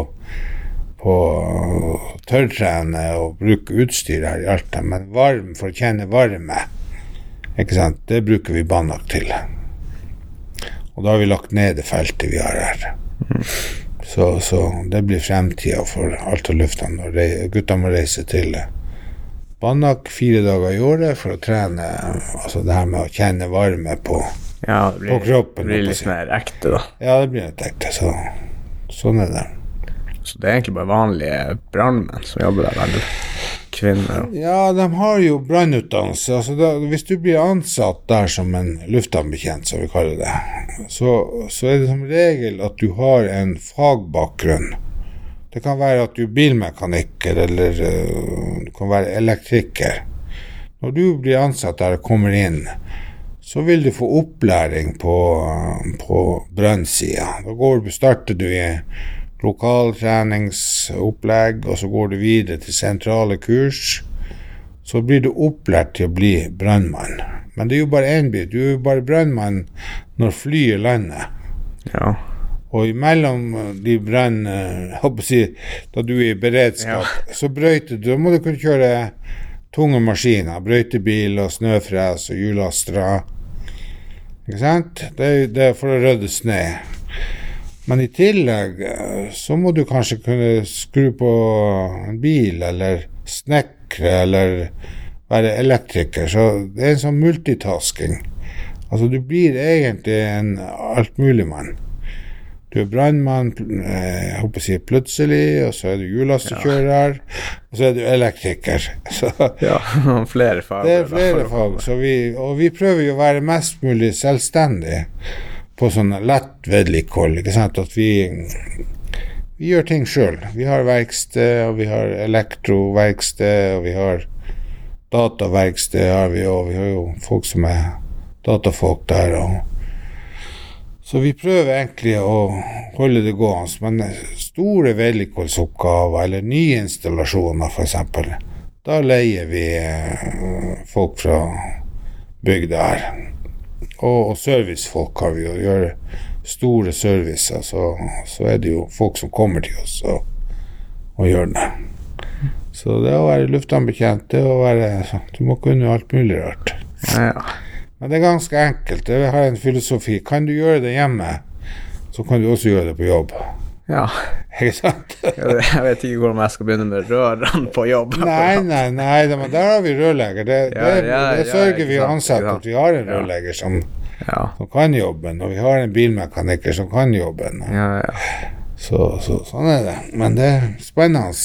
på å tørrtrene og bruke utstyr her i Alta, men varm for å kjenne varme, ikke sant, det bruker vi Banak til. Og da har vi lagt ned det feltet vi har her. Så, så det blir fremtida for Alta lufthavn gutta må reise til Banak fire dager i året for å trene altså det her med å kjenne varme på, ja, det blir, på kroppen. Det blir litt mer ekte, da. Ja, det blir litt ekte. Så, sånn er det. Så det er egentlig bare vanlige brannmenn som jobber der, vel? Kvinner Ja, de har jo brannutdannelse. Altså hvis du blir ansatt der som en lufthavnbetjent, som vi kaller det, så, så, er det som regel at du har en fagbakgrunn. Det kan være at du er bilmekaniker, eller uh, du kan være elektriker. Når du blir ansatt der og kommer inn, så vil du få opplæring på, på brannsida. Da starter du i lokaltreningsopplegg, og så går du videre til sentrale kurs. Så blir du opplært til å bli brannmann. Men det er jo bare én bit. Du er jo bare brannmann når flyet lander. Ja. Og imellom de brann... Si, da du er i beredskap, ja. så brøyter du. Da må du kunne kjøre tunge maskiner. Brøytebil og snøfres og hjulastere. Ikke sant? Det er, det er for å rydde snø. Men i tillegg eh, så må du kanskje kunne skru på en bil, eller snekre, eller være elektriker. Så det er en sånn multitasking. Altså, du blir egentlig en altmuligmann. Du er brannmann eh, jeg håper å si plutselig, og så er du hjullastekjører, ja. og så er du elektriker. Så, ja, flere fag. Det er flere fag, vi, og vi prøver jo å være mest mulig selvstendige på sånn lett vedlikehold. Ikke sant? At vi, vi gjør ting sjøl. Vi har verksted, og vi har elektroverksted, og vi har dataverksted, har vi, og vi har jo folk som er datafolk der. og så vi prøver egentlig å holde det gående. Men store vedlikeholdsoppgaver eller nye installasjoner, f.eks., da leier vi eh, folk fra bygda her. Og, og servicefolk har vi, å gjøre store servicer, så, så, er det jo folk som kommer til oss og, og gjør det. Så det å være luftambetjent, det å være Du må kunne alt mulig rart. Ja, ja. Men det er ganske enkelt. Jeg har en filosofi. Kan du gjøre det hjemme, så kan du også gjøre det på jobb. Ja. Ikke sant? jeg vet ikke hvordan jeg skal begynne med rørene på jobb. Nei, nei, nei, men der har vi rørlegger. Det, ja, det, ja, det sørger vi ansatte at vi har en rørlegger som, som, kan jobben, og vi har en bilmekaniker som kan jobben. Så, så, sånn er det. Men det er spennende.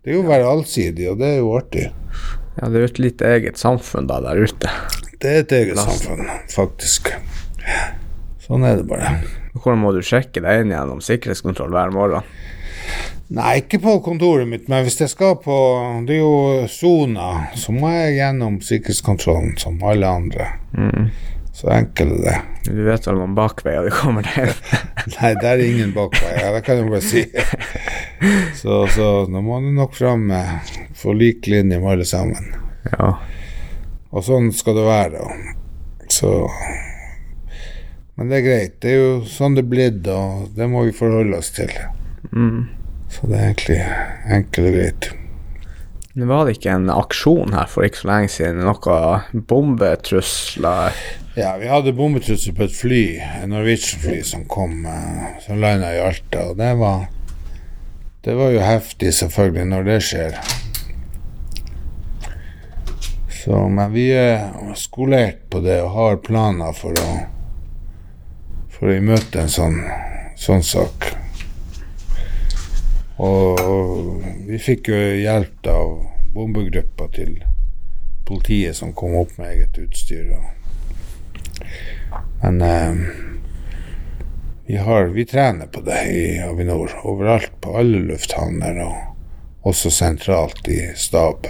Det er jo å være allsidig, og det er jo artig. Ja, det er jo et litt eget samfunn da der ute. Det er et eget samfunn, faktisk. Sånn er det bare. Hvordan må du sjekke deg inn gjennom sikkerhetskontroll hver morgen? Nei, ikke på kontoret mitt, men hvis jeg skal på Det er jo sona, så må jeg gjennom sikkerhetskontrollen som alle andre. Mm. Så enkelt er det. Du vet vel noen bakveier du kommer til? Nei, der er ingen bakveier, det kan jeg bare si. Så, så nå må du nok fram med på lik linje med alle sammen. ja. Og sånn skal det være. Så Men det er greit. Det er jo sånn det er blitt, og det må vi forholde oss til. Mm. Så det er egentlig enkelt og greit. Men var det ikke en aksjon her for ikke så lenge siden? Noen bombetrusler? Ja, vi hadde bombetrusler på et fly, et Norwegian-fly som kom, eh, som landa i Alta, og det var Det var jo heftig, selvfølgelig, når det skjer. Så, men vi er skolert på det og har planer for å for å imøte en sånn, sånn sak. Og vi fikk jo hjelp av bombegruppa til politiet som kom opp med eget utstyr. Og men eh, vi, har, vi trener på det i Avinor. Overalt på alle lufthavner, og også sentralt i stab.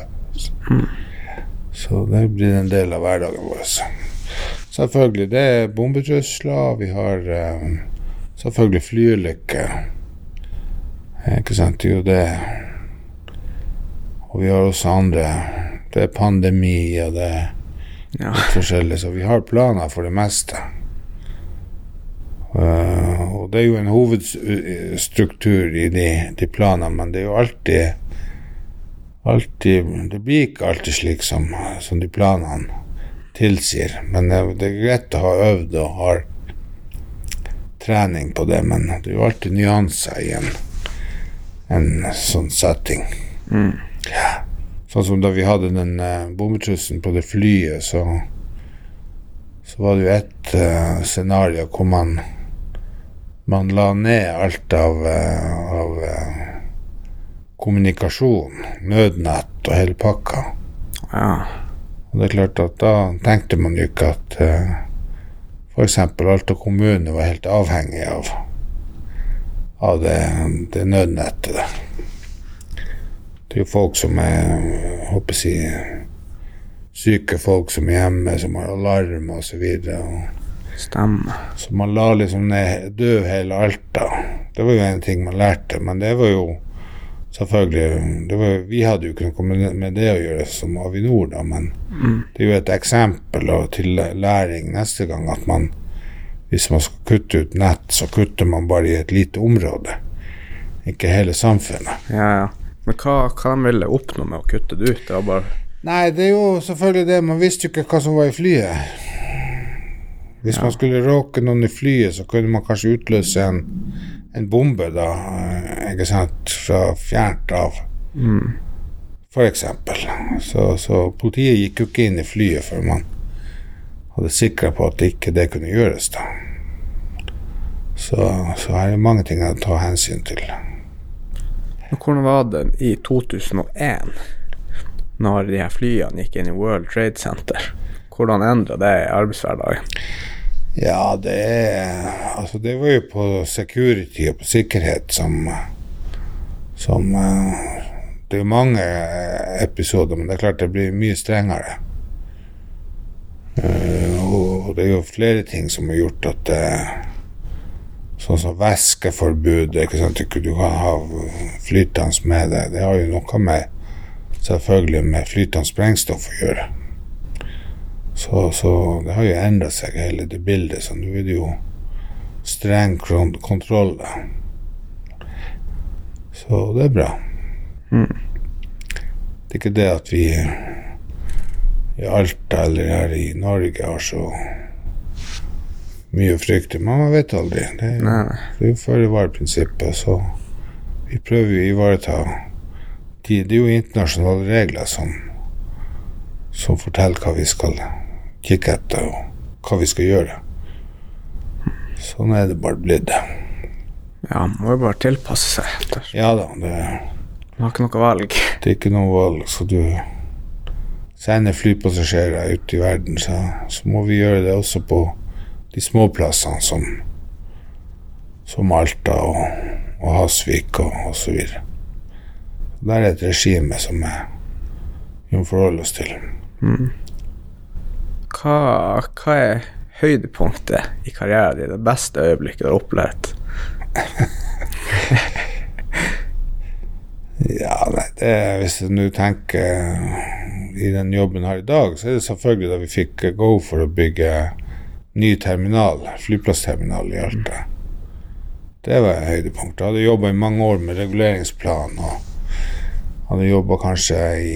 Så det blir en del av hverdagen vår. Selvfølgelig, det er bombetrusler. Vi har uh, selvfølgelig flyulykker. Ikke sant, det er jo det. Og vi har også andre Det er pandemi, og det er Ja. litt forskjellig, så vi har planer for det meste. Uh, og det er jo en hovedstruktur i de, de planene, men det er jo alltid alltid Det blir ikke alltid slik som, som de planene tilsier. Men det, er greit å ha øvd og har trening på det, men det er jo alltid nyanser i en, en sånn setting. Mm. Sånn som da vi hadde den uh, bombetrusselen på det flyet, så, så var det jo ett uh, scenario hvor man man la ned alt av, uh, av uh, kommunikasjon, nødnett og hele pakka. ja. Og det er klart at da tenkte man jo ikke at uh, f.eks. Alta kommune var helt avhengig av, av det, det nødnettet. Det er jo folk som er håper jeg si, syke folk som er hjemme, som har alarm. Og Stemmer. så man la liksom ned død hele Alta. Det var jo en ting man lærte, men det var jo selvfølgelig det var, Vi hadde jo ikke noe med, det å gjøre som Avinor, da, men det er jo et eksempel til læring neste gang at man hvis man skal kutte ut nett, så kutter man bare i et lite område, ikke hele samfunnet. Ja, ja. Men hva, hva de ville oppnå med å kutte det ut? Det var bare Nei, det er jo selvfølgelig det. Man visste jo ikke hva som var i flyet. Hvis Ja. man skulle råke noen i flyet, så kunne man kanskje utløse en, en bombe, da. eh, Ikke sant? Fra fjernt av, mm. for eksempel. Så, så politiet gikk jo ikke inn i flyet før man hadde sikra på at ikke det kunne gjøres, da. Så, så her er mange ting å ta hensyn til. Hvordan var det i 2001, når de her flyene gikk inn i World Trade Center? Hvordan endra det arbeidshverdagen? Ja, det Altså, det var jo på security og på sikkerhet som Som eh, Det er jo mange eh, episoder, men det er klart det blir mye strengere. Eh, og det er jo flere ting som har gjort at det Sånn som væskeforbud, ikke sant, du kan ha flytende med det. Det har jo noe med selvfølgelig med flytende sprengstoff å gjøre. Så, så det har jo endra seg, hele det bildet. Så nå er det jo streng kontroll. Så det er bra. Mm. Det er ikke det at vi i Alta eller her i Norge har så mye å frykte. Man vet aldri. Det er, Nei, det er jo føre-var-prinsippet, så vi prøver jo å ivareta de, Det er jo internasjonale regler som, som forteller hva vi skal kikke etter, og hva vi skal gjøre. Sånn er det bare blitt. Ja, man må jo bare tilpasse seg. Ja da, det, Man har ikke noe valg. det er ikke noe valg. Så du sender flypassasjerer ut i verden, så, så må vi gjøre det også på de små plassene som, som Alta og, og Hasvik og osv. Der er et regime som vi må forholde oss til. Mm. Hva, hva, er høydepunktet i karrieren din, det beste øyeblikket du har opplevd? ja, nei, det Hvis du tenker i den jobben her i dag, så er det selvfølgelig da vi fikk go for å bygge ny terminal, flyplassterminal i Alta. Det var høydepunktet. Jeg hadde jobba i mange år med reguleringsplan og hadde jobba kanskje i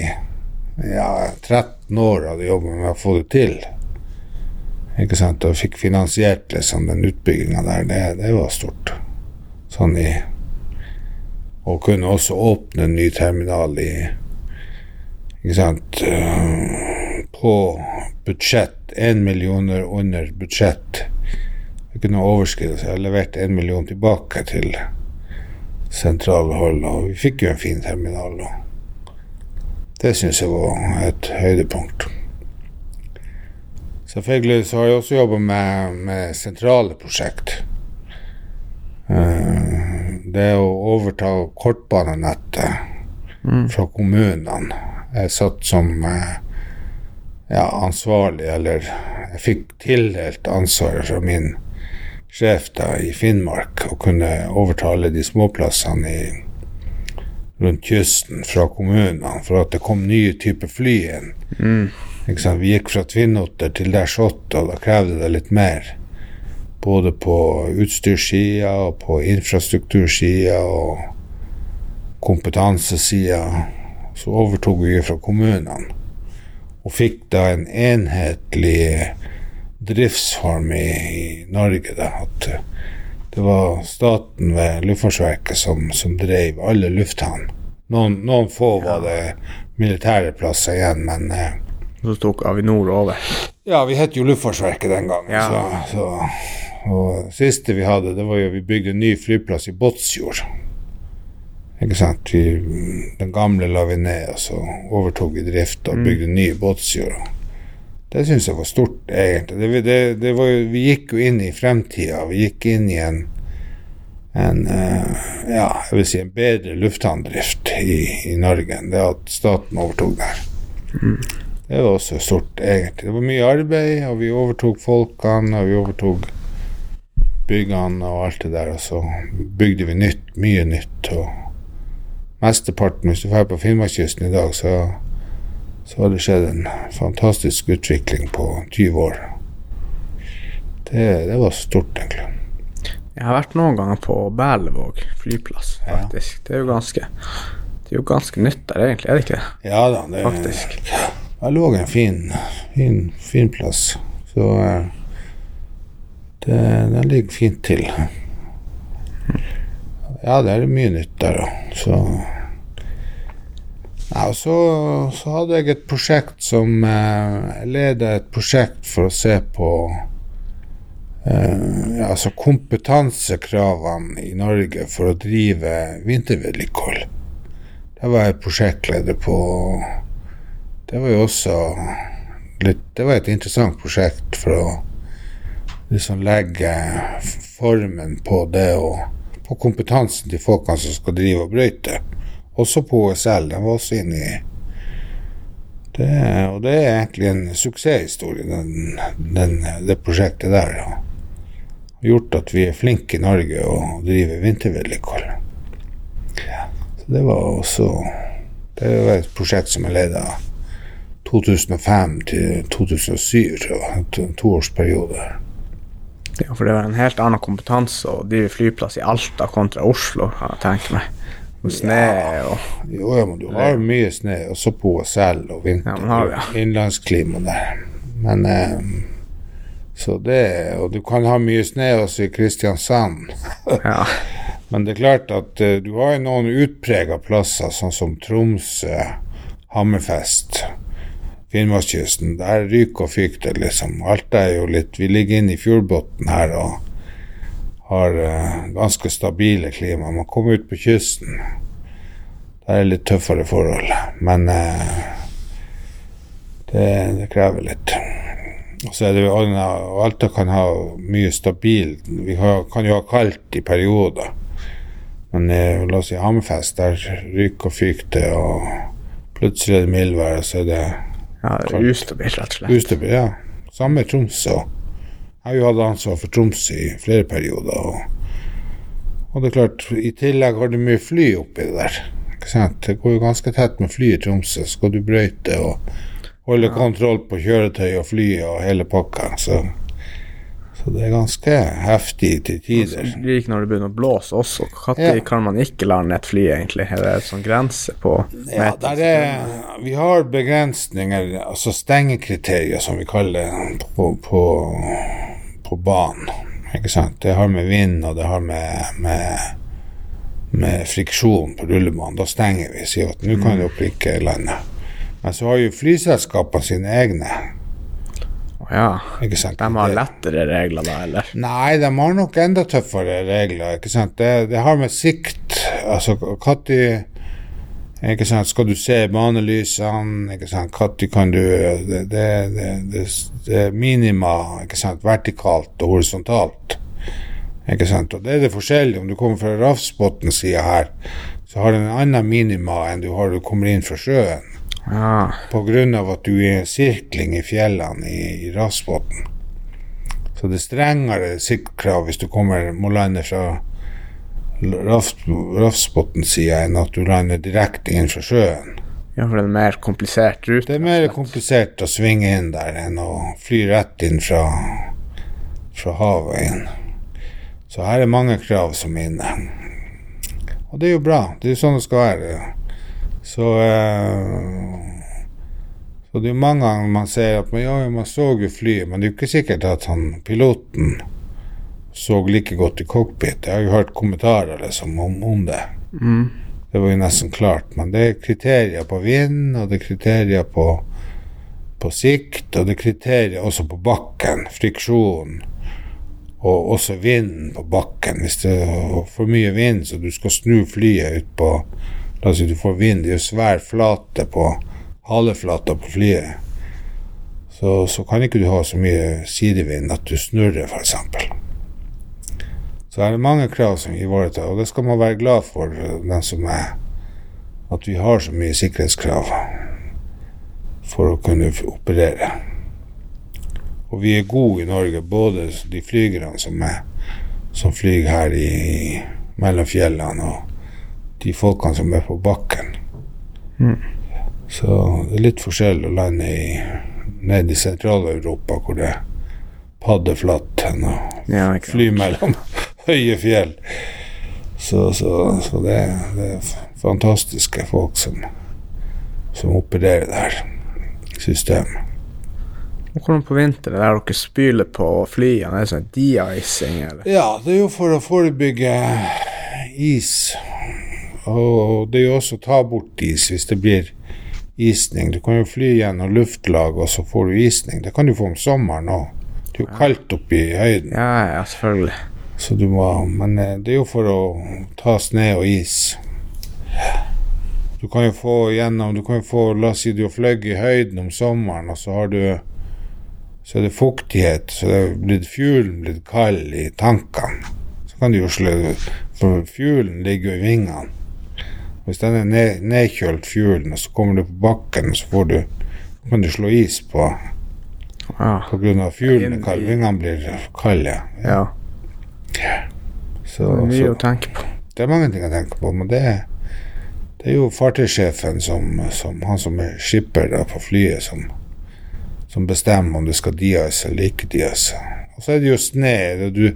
ja, 13 år hadde jobba med å få det til. Ikke sant? Og fikk finansiert liksom den utbygginga der. Det, det, var stort. Sånn i Og kunne også åpne en ny terminal i Ikke sant På budsjett. Én millioner under budsjett. Ikke noe overskridelse. Jeg har levert én million tilbake til sentrale og vi fikk jo en fin terminal. Og det syns jeg var et høydepunkt. Selvfølgelig så har jeg også jobba med, med, sentrale prosjekt. Uh, det å overta kortbanenettet mm. fra kommunene. Jeg satt som uh, ja, ansvarlig, eller jeg fikk tildelt ansvaret fra min sjef da i Finnmark og kunne overta alle de småplassene i, rundt kysten fra kommunene for at det kom nye typer fly inn. Mm. Vi gikk fra Tvinnotter til Dash 8, og da krevde det litt mer. Både på utstyrssida og på infrastruktursida og kompetansesida. Så overtok vi fra kommunene og fikk da en enhetlig driftsform i, i Norge. Da, at det var staten ved Luftfartsverket som, som drev alle lufthavnene. Noen, noen, få var det militære plasser igjen, men eh, Så tok Avinor over? Ja, vi het jo Luftfartsverket den gangen. Ja. Så, så, og siste vi hadde, det var jo vi bygde en ny flyplass i Båtsfjord. Ikke sant? Vi, den gamle la vi ned, og så overtok vi drift og mm. en ny i Båtsfjord. Det syns jeg var stort, egentlig. Det, det, det var, vi gikk jo inn i fremtida. Vi gikk inn i en, en uh, ja, jeg vil si en bedre lufthavndrift i, i, Norge enn det at staten overtok der. Mm. Det var også stort, egentlig. Det var mye arbeid, og vi overtok folkene, og vi overtok byggene og alt det der. Og så bygde vi nytt, mye nytt. Og mesteparten, hvis du drar på Finnmarkskysten i dag, så så har det skjedd en fantastisk utvikling på 20 år. Det, det var stort, egentlig. Jeg har vært noen ganger på Berlevåg flyplass, faktisk. Ja. Det er jo ganske det er jo ganske nytt der, egentlig, er det ikke det? Ja da, det faktisk. Der lå en fin, fin, fin plass. Så eh, det, den ligger fint til. Ja, det er mye nytt der, da. Så ja, og så, så, hadde jeg et prosjekt som eh, leda et prosjekt for å se på eh, altså kompetansekravene i Norge for å drive vintervedlikehold. Det var jeg prosjektleder på. Det var jo også litt Det var et interessant prosjekt for å liksom legge formen på det og på kompetansen til folkene som skal drive og brøyte. Også på OSL. Den var også inne i det, Og det er egentlig en suksesshistorie, den, den, det prosjektet der. Ja. Gjort at vi er flinke i Norge og driver vintervedlikehold. Ja. Så det var også Det var et prosjekt som er leda 2005 til 2007, tror jeg. En toårsperiode. Ja, for det var en helt annen kompetanse å drive flyplass i Alta kontra Oslo, kan jeg tenke meg. Og snø og Jo, ja, men du har jo mye snø, også på OSL og vinter. Ja, har, ja. Innlandsklima der. Men eh, Så det Og du kan ha mye snø også i Kristiansand. ja. Men det er klart at uh, du har noen utprega plasser, sånn som Tromsø, Hammerfest, Finnmarkskysten. Der ryker og fyker liksom. Alt er jo litt Vi ligger inne i fjordbunnen her og har uh, ganske stabile klima. Man kommer ut på kysten. Der er det litt tøffere forhold. Men uh, det, det, krever litt. Så er det Alta kan ha mye stabil Vi har, kan jo ha kaldt i perioder. Men eh, la oss si Hammerfest, der ryker og fyker det, og plutselig er det mildvær, og så er det Ja, ustabilt, rett og slett. Ustabil, Ja. Samme Tromsø. Jeg har hatt ansvar for Troms i flere perioder. Og, og det er klart, i tillegg har du mye fly oppi det der. Det går jo ganske tett med fly i Tromsø. Skal du brøyte og holde kontroll på kjøretøy og fly og hele pakka. Så, så det er ganske heftig til tider. Det gikk når det begynner å blåse også. Når Ja. kan man ikke lande et fly, egentlig? Er det en sånn grense på Ja, er, vi har begrensninger, altså stengekriterier, som vi kaller det, på, på, på banen. Ikke sant? Det har med vind og det har med, med, med friksjon på rullebanen. Da stenger vi, sier at nå kan dere ikke lande. Men så har jo flyselskapene sine egne. Ja. Ikke sant? De har lettere regler da, eller? Nei, de har nok enda tøffere regler. ikke sant? Det, det har med sikt Altså, når ikke sant, skal du se banelysene? ikke sant, Når kan du Det, det, det, det, er minima ikke sant, vertikalt og horisontalt. Ikke sant? Og det er det forskjellige. Om du kommer fra Rafsbotn-sida her, så har du en annen minima enn du har når du kommer inn fra sjøen Ja. på grunn av at du er en sirkling i fjellene i, i Rafsbotn. Så det er strengere siktkrav hvis du kommer, må lande fra Rafsbotn-sida enn at du lander direkte inn fra sjøen. ja, for det er en mer komplisert rute. Det er mer komplisert å svinge inn der enn å fly rett inn fra, fra havet inn. Så her er mange krav som er inne. Og det er jo bra. Det er jo sånn det skal være. Så eh, Så det er jo mange ganger man ser at man, ja, man så jo flyet, men det er jo ikke sikkert at han piloten så like godt i cockpit. Jeg har jo hørt kommentarer liksom om, om det. Mm. Det var jo nesten klart, men det er kriterier på vind, og det er kriterier på, på sikt, og det er kriterier også på bakken, friksjon, og også vinden på bakken. Hvis det er for mye vind, så du skal snu flyet ut på La oss si du får vind, det er jo svær flate på haleflata på flyet. Så, så kan ikke du ha så mye sidevind at du snurrer, f.eks. Så er det mange krav som vi ivaretar, og det skal man være glad for, den som er at vi har så mye sikkerhetskrav for å kunne operere. Og vi er gode i Norge, både de flygerne som, er, som flyr her i, mellom fjellene, og de folkene som er på bakken. Mm. Så det er litt forskjell å lande i, nede i Sentral-Europa, hvor det er paddeflatt enn å fly mellom høye fjell. Så, så, så det, det er fantastiske folk som, som opererer det her systemet. Hvordan på vinteren der dere spyler på flyene? Er det sånn de-icing, eller? Ja, det er jo for å forebygge is. Og det er jo også å ta bort is hvis det blir isning. Du kan jo fly gjennom luftlag, og så får du isning. Det kan du få om sommeren òg. Det er jo kaldt oppe i høyden. Ja, ja, selvfølgelig. Så du må, men eh, det er jo for å ta snø og is. Du kan jo få gjennom Du kan jo få La oss si du har fløyet i høyden om sommeren, og så har du Så er det fuktighet, så det er blitt fuglen blitt kald i tankene. Så kan du jo slå For fuglen ligger jo i vingene. Hvis den er ned, nedkjølt, fuglen, og så kommer du på bakken, og så får du kan du slå is på Ja. på grunn av fuglen er kald. Vingene blir kalde. ja. Så, Det er mye så å tenke på. Det er mange ting å tenke på, men det, det er jo fartøysjefen som, som han som er skipper da, på flyet, som, som bestemmer om det skal dias eller ikke dias. Og så er det jo sne. Du,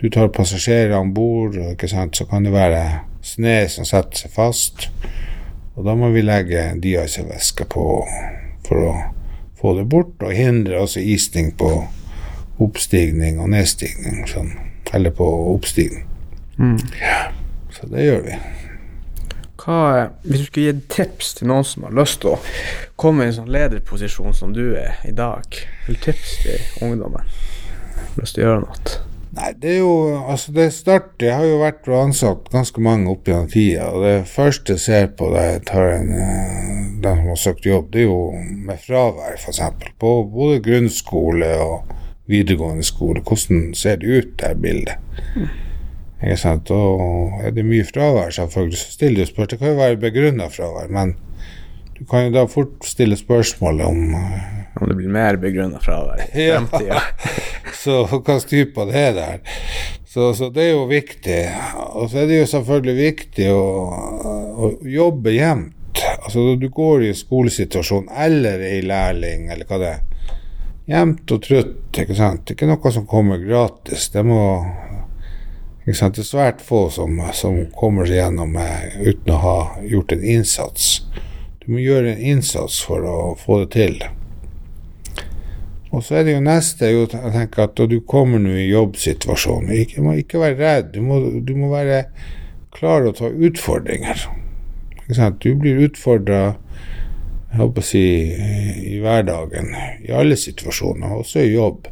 du tar passasjerer om bord, så kan det være sne som setter seg fast. Og da må vi legge diasevæske på for å få det bort, og hindre også isning på oppstigning og nedstigning, sånn. Eller på oppstigning. Mm. Så det gjør vi. Hva, hvis du skulle gi tips til noen som har lyst til å komme i en sånn lederposisjon som du er i dag, vil tips til ungdommen? Lyst til å gjøre noe? Nei, det er jo Altså, det starter Jeg har jo vært ansatt ganske mange opp gjennom tida, og det første jeg ser på da jeg tar en eh, den som har søkt jobb, det er jo med fravær, f.eks. På både grunnskole og videregående skole. Hvordan ser det ut, det bildet? bildet? Ikke sant? Og er det mye fravær, selvfølgelig, så stiller du spørsmål. Det kan jo være begrunna fravær, men du kan jo da fort stille spørsmål om eh, Om det blir mer begrunna fravær i Ja. fremtida. Så hvilken type det er der. Så, så det er jo viktig. Og så er det jo selvfølgelig viktig å, å jobbe jevnt. Altså du går i skolesituasjon eller er i lærling, eller hva det er. Jevnt og trutt, ikke sant. Det er ikke noe som kommer gratis. Det må ikke sant? Det er svært få som, som kommer seg gjennom med, uten å ha gjort en innsats. Du må gjøre en innsats for å få det til. Og så er det jo neste jo, jeg tenker at du kommer nå i jobbsituasjonen, ikke, må ikke være redd. Du må, du må være klar å ta utfordringer. Ikke sant? Du blir utfordra jeg håper å si, i hverdagen, i alle situasjoner, også i jobb.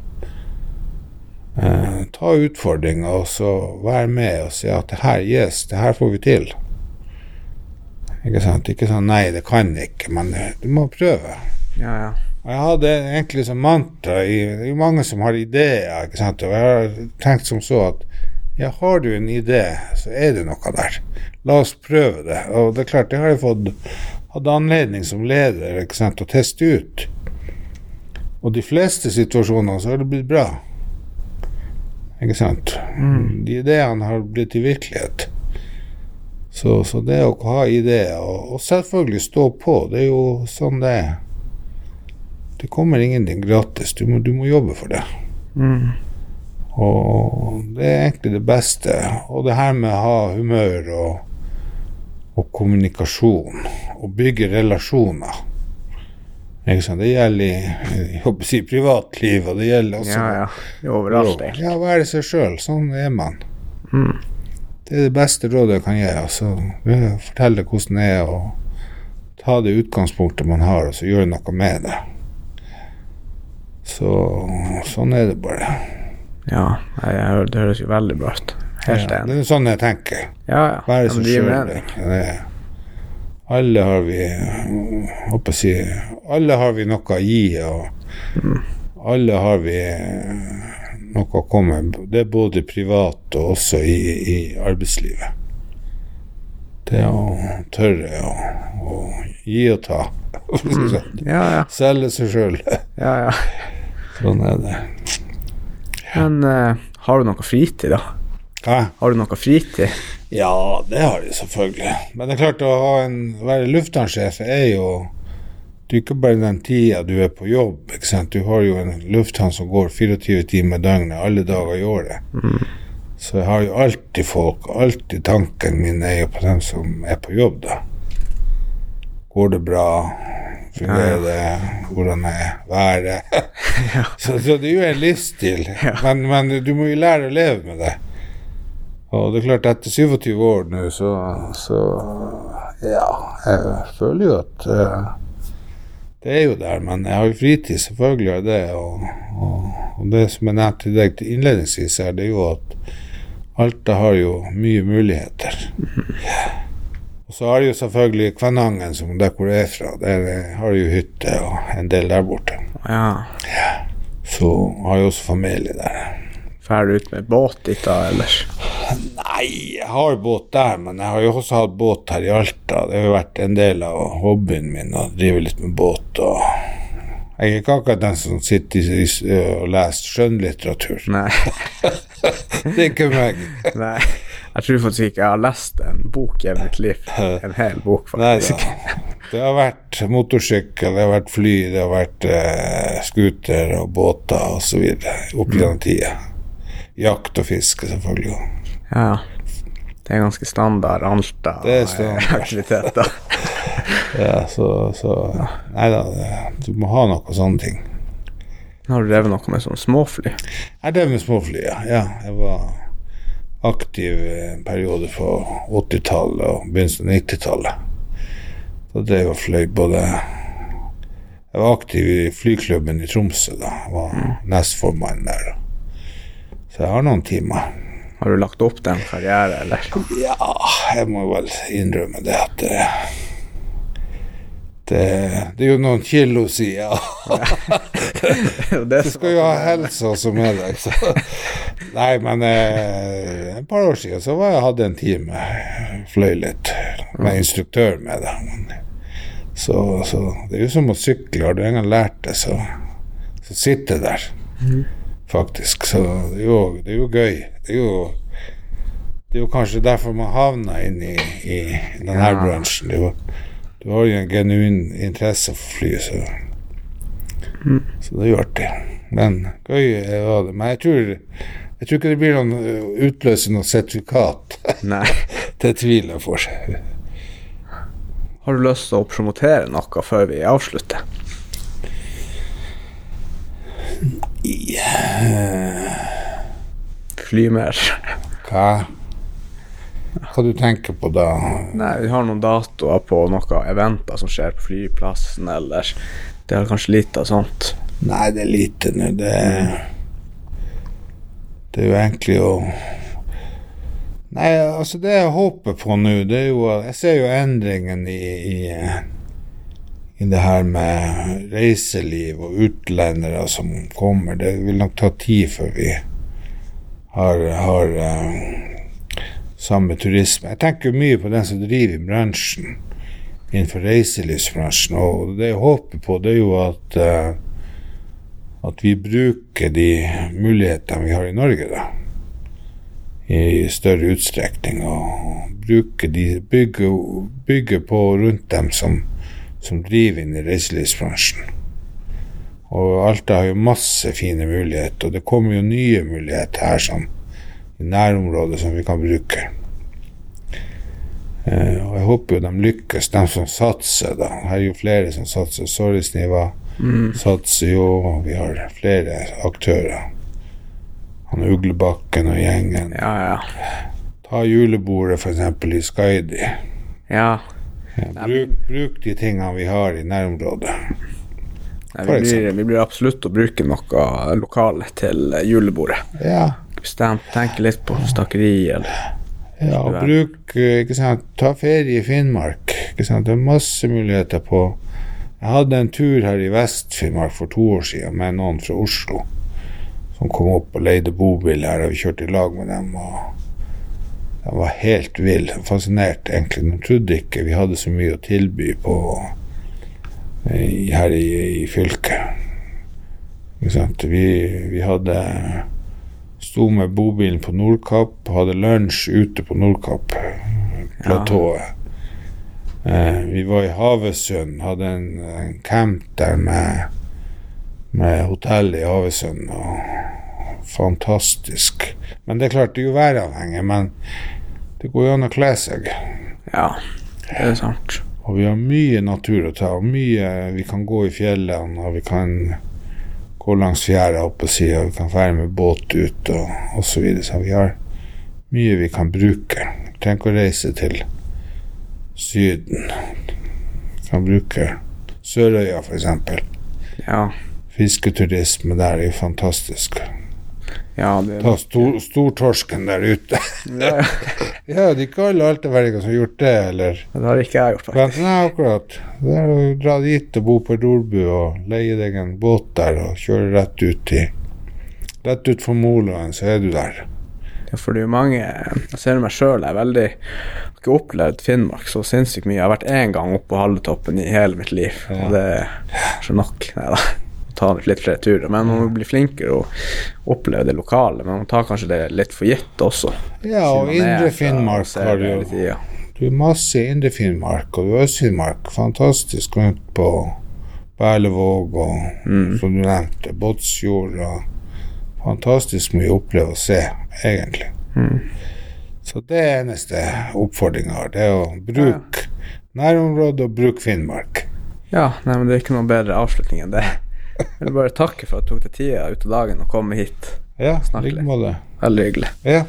Eh, ta utfordringer og så være med og si at det her yes, det her får vi til. Ikke sant? Ikke sånn nei, det kan ikke, men eh, du må prøve. Ja, ja. Og Jeg hadde egentlig som mantra i, Det er mange som har ideer, ikke sant. Og jeg har tenkt som så at ja, har du en idé, så er det noe der. La oss prøve det. Og det er klart, det har jeg fått hatt anledning som leder sant, å teste ut. Og de fleste situasjoner så har det blitt bra. Ikke sant. De ideene har blitt til virkelighet. Så, så det å ha ideer, og, og selvfølgelig stå på, det er jo sånn det er. Det kommer ingenting gratis. Du må, du må jobbe for det. Mm. Og det er egentlig det beste. Og det her med å ha humør og, og kommunikasjon og bygge relasjoner. Det gjelder i, privatliv, og det gjelder også Ja, ja. Er Overalt, egentlig. Ja, være seg sjøl. Sånn er man. Mm. Det er det beste rådet jeg kan gi. Altså, fortelle hvordan det er, og ta det utgangspunktet man har, og så gjøre noe med det. Så sånn er det bare. Ja, det høres jo veldig bra ut. Helt Ja, det er sånn jeg tenker. Ja, ja. Være seg sjøl. Alle har vi håper å si, Alle har vi noe å gi, og alle har vi noe å komme med. Det er både privat og også i, i arbeidslivet. Det å tørre å, å gi og ta. sånn. Ja, ja. Selge seg sjøl. ja, ja. Sånn er det. Men uh, har du noe fritid, da? Hva? Har du noe fritid? Ja, det har de selvfølgelig. Men det er klart å ha en, være lufthavnsjef er jo du er ikke bare den tida du er på jobb. ikke sant? Du har jo en lufthavn som går 24 timer i døgnet alle dager i året. Så jeg har jo alltid folk, alltid tanken min er jo på dem som er på jobb, da. Går det bra? Fungerer det? Hvordan er været? så, så det er jo en livsstil. Ja. Men, men du må jo lære å leve med det. Og det er klart, etter 27 år nå, så, så Ja, jeg føler jo at uh, det er jo der, men jeg har jo fritid, selvfølgelig har jeg det. Og, og, og det som jeg nevnte til deg innledningsvis, er det jo at Alta har jo mye muligheter. Og så har de jo selvfølgelig Kvænangen, som der hvor jeg er fra. Der har de jo hytte og en del der borte. Ja. Så har jeg også familie der. Drar du ut med båt dit da, ellers? Nei, jeg har båt der, men jeg har jo også hatt båt her i Alta. Det har jo vært en del av hobbyen min å drive litt med båt. og Jeg er ikke akkurat den som sitter og leser skjønnlitteratur. Nei. Det er ikke meg. Nei. Jeg tror faktisk ikke jeg har lest en bok i mitt liv. En hel bok, faktisk. Nei, Det har vært motorsykkel, det har vært fly, det har vært eh, scooter og båter osv. opp gjennom tida. Jakt og fiske, selvfølgelig. Ja. Det er ganske standard Alta Det er standard. eh. Ja, så, så Nei da, du må ha noe sånne ting. Har du drevet noe med sånn småfly? Jeg drev med småfly, ja. ja. Jeg var aktiv en periode på 80-tallet og begynnelsen av 90-tallet. Da drev jeg og fløy både Jeg var aktiv i flyklubben i Tromsø da. Jeg var nestformann der. Så jeg har noen timer. Har du lagt opp til en karriere, eller? Ja, jeg må vel innrømme det at det, det, det er jo noen kilo siden. det Du skal jo ha helsa også med deg. Så. Nei, men eh, et par år siden så var jeg hadde en time. Fløy litt med instruktør med det. Så, så det er jo som å sykle. Har du en gang lært det, så, så sitter det der. Faktisk. Så det er jo, det er jo gøy. Det er jo det er jo kanskje derfor man havna inn i, i denne Ja. bransjen. Det jo, du har jo en genuin interesse for fly, så så det er jo artig. Men gøy var det. Men jeg tror, jeg tror ikke det blir noen uh, utløse noe sertifikat. Nei. det tviler jeg for. Har du lyst til å promotere noe før vi avslutter? Fly mer. Hva? Hva du tenker på da? Nei, vi har noen datoer på noen eventer som skjer på flyplassen, eller Det er kanskje litt av sånt. Nei, det er lite nå. Det, det er jo egentlig å Nei, altså det jeg håper på nå, det er jo Jeg ser jo endringen i, i, i det her med reiseliv og utlendere som kommer. Det vil nok ta tid før vi har, har uh, samme turisme. Jeg tenker mye på den som driver bransjen, innenfor reiselivsbransjen. Og det jeg håper på, det er jo at uh, at vi bruker de mulighetene vi har i Norge, da. I større utstrekning. Og bruke de bygge, bygger på rundt dem som, som driver inn i reiselivsbransjen. Og Alta har jo masse fine muligheter, og det kommer jo nye muligheter her sånn, i nærområdet som vi kan bruke. Eh, og jeg håper jo de lykkes, de som satser, da. Her er jo flere som satser. Sorrisniva satser jo, og vi har flere aktører. Han Uglebakken og gjengen. Ja, ja. Ta julebordet, f.eks. i Skaidi. Ja. Ja, bruk, bruk de tingene vi har i nærområdet. Nei, vi, blir, vi blir absolutt å bruke noe lokale til julebordet. Ja, Bestemt. Tenke litt på stakeri eller ja og bruk eh, ikke sant, Ta ferie i Finnmark. Ikke sant? Det er masse muligheter på Jeg hadde en tur her i Vest-Finnmark for to år siden med noen fra Oslo som kom opp og leide bobil her, og vi kjørte i lag med dem. og De var helt vill. fascinert egentlig. De trodde ikke vi hadde så mye å tilby på her i, i fylket. Vi, vi hadde Sto med bobilen på Nordkapp, hadde lunsj ute på Nordkapp-platået. Eh, vi var i Havøysund, hadde en, en camp der med, med hotell i Havøysund. Fantastisk. Men det er klart, det er jo væravhengig, men det går jo an å kle seg. Ja, det er sant. Og vi har mye natur å ta, og mye vi kan gå i fjellene, og vi kan gå langs fjæra opp si, og vi kan fære med båt ut, og, osv. så videre. Så vi har mye vi kan bruke. Vi trenger ikke å reise til Syden. Vi kan bruke Sørøya, eksempel. Ja. Fisketurisme der er jo fantastisk. Ja, det Ta stor, stortorsken der ute. ja, ja, alltid ikke alle alteverdinger som har gjort det, eller Det har ikke jeg gjort, faktisk. nei, akkurat. Det er å dra dit og bo på Rorbu og leie deg en båt der og kjøre rett ut i Rett ut for Moloen, så er du der. Ja, for det er jo mange Jeg ser meg sjøl, jeg er veldig har ikke opplevd Finnmark så sinnssykt mye. Jeg har vært én gang oppe på Halletoppen i hele mitt liv, Ja. og det er ikke nok. Nei da. Ta litt flere turer. Men man må bli flinkere og oppleve det lokale. Men man tar kanskje det litt for gitt også. Ja, og Indre Finnmark har du jo. Du er masse i Indre Finnmark, og Øst-Finnmark. Fantastisk rundt på Berlevåg og, Mm. som du nevnte, Båtsfjord og Fantastisk mye å oppleve og se, egentlig. Mm. Så det er eneste oppfordringa har. Det er å bruke nærområdet og bruke Finnmark. Ja, nei, men det er ikke noen bedre avslutning enn det. Jeg vil bare takke for at du tok deg tida ut av dagen og kom hit. Ja, i like måte. Veldig hyggelig. Ja.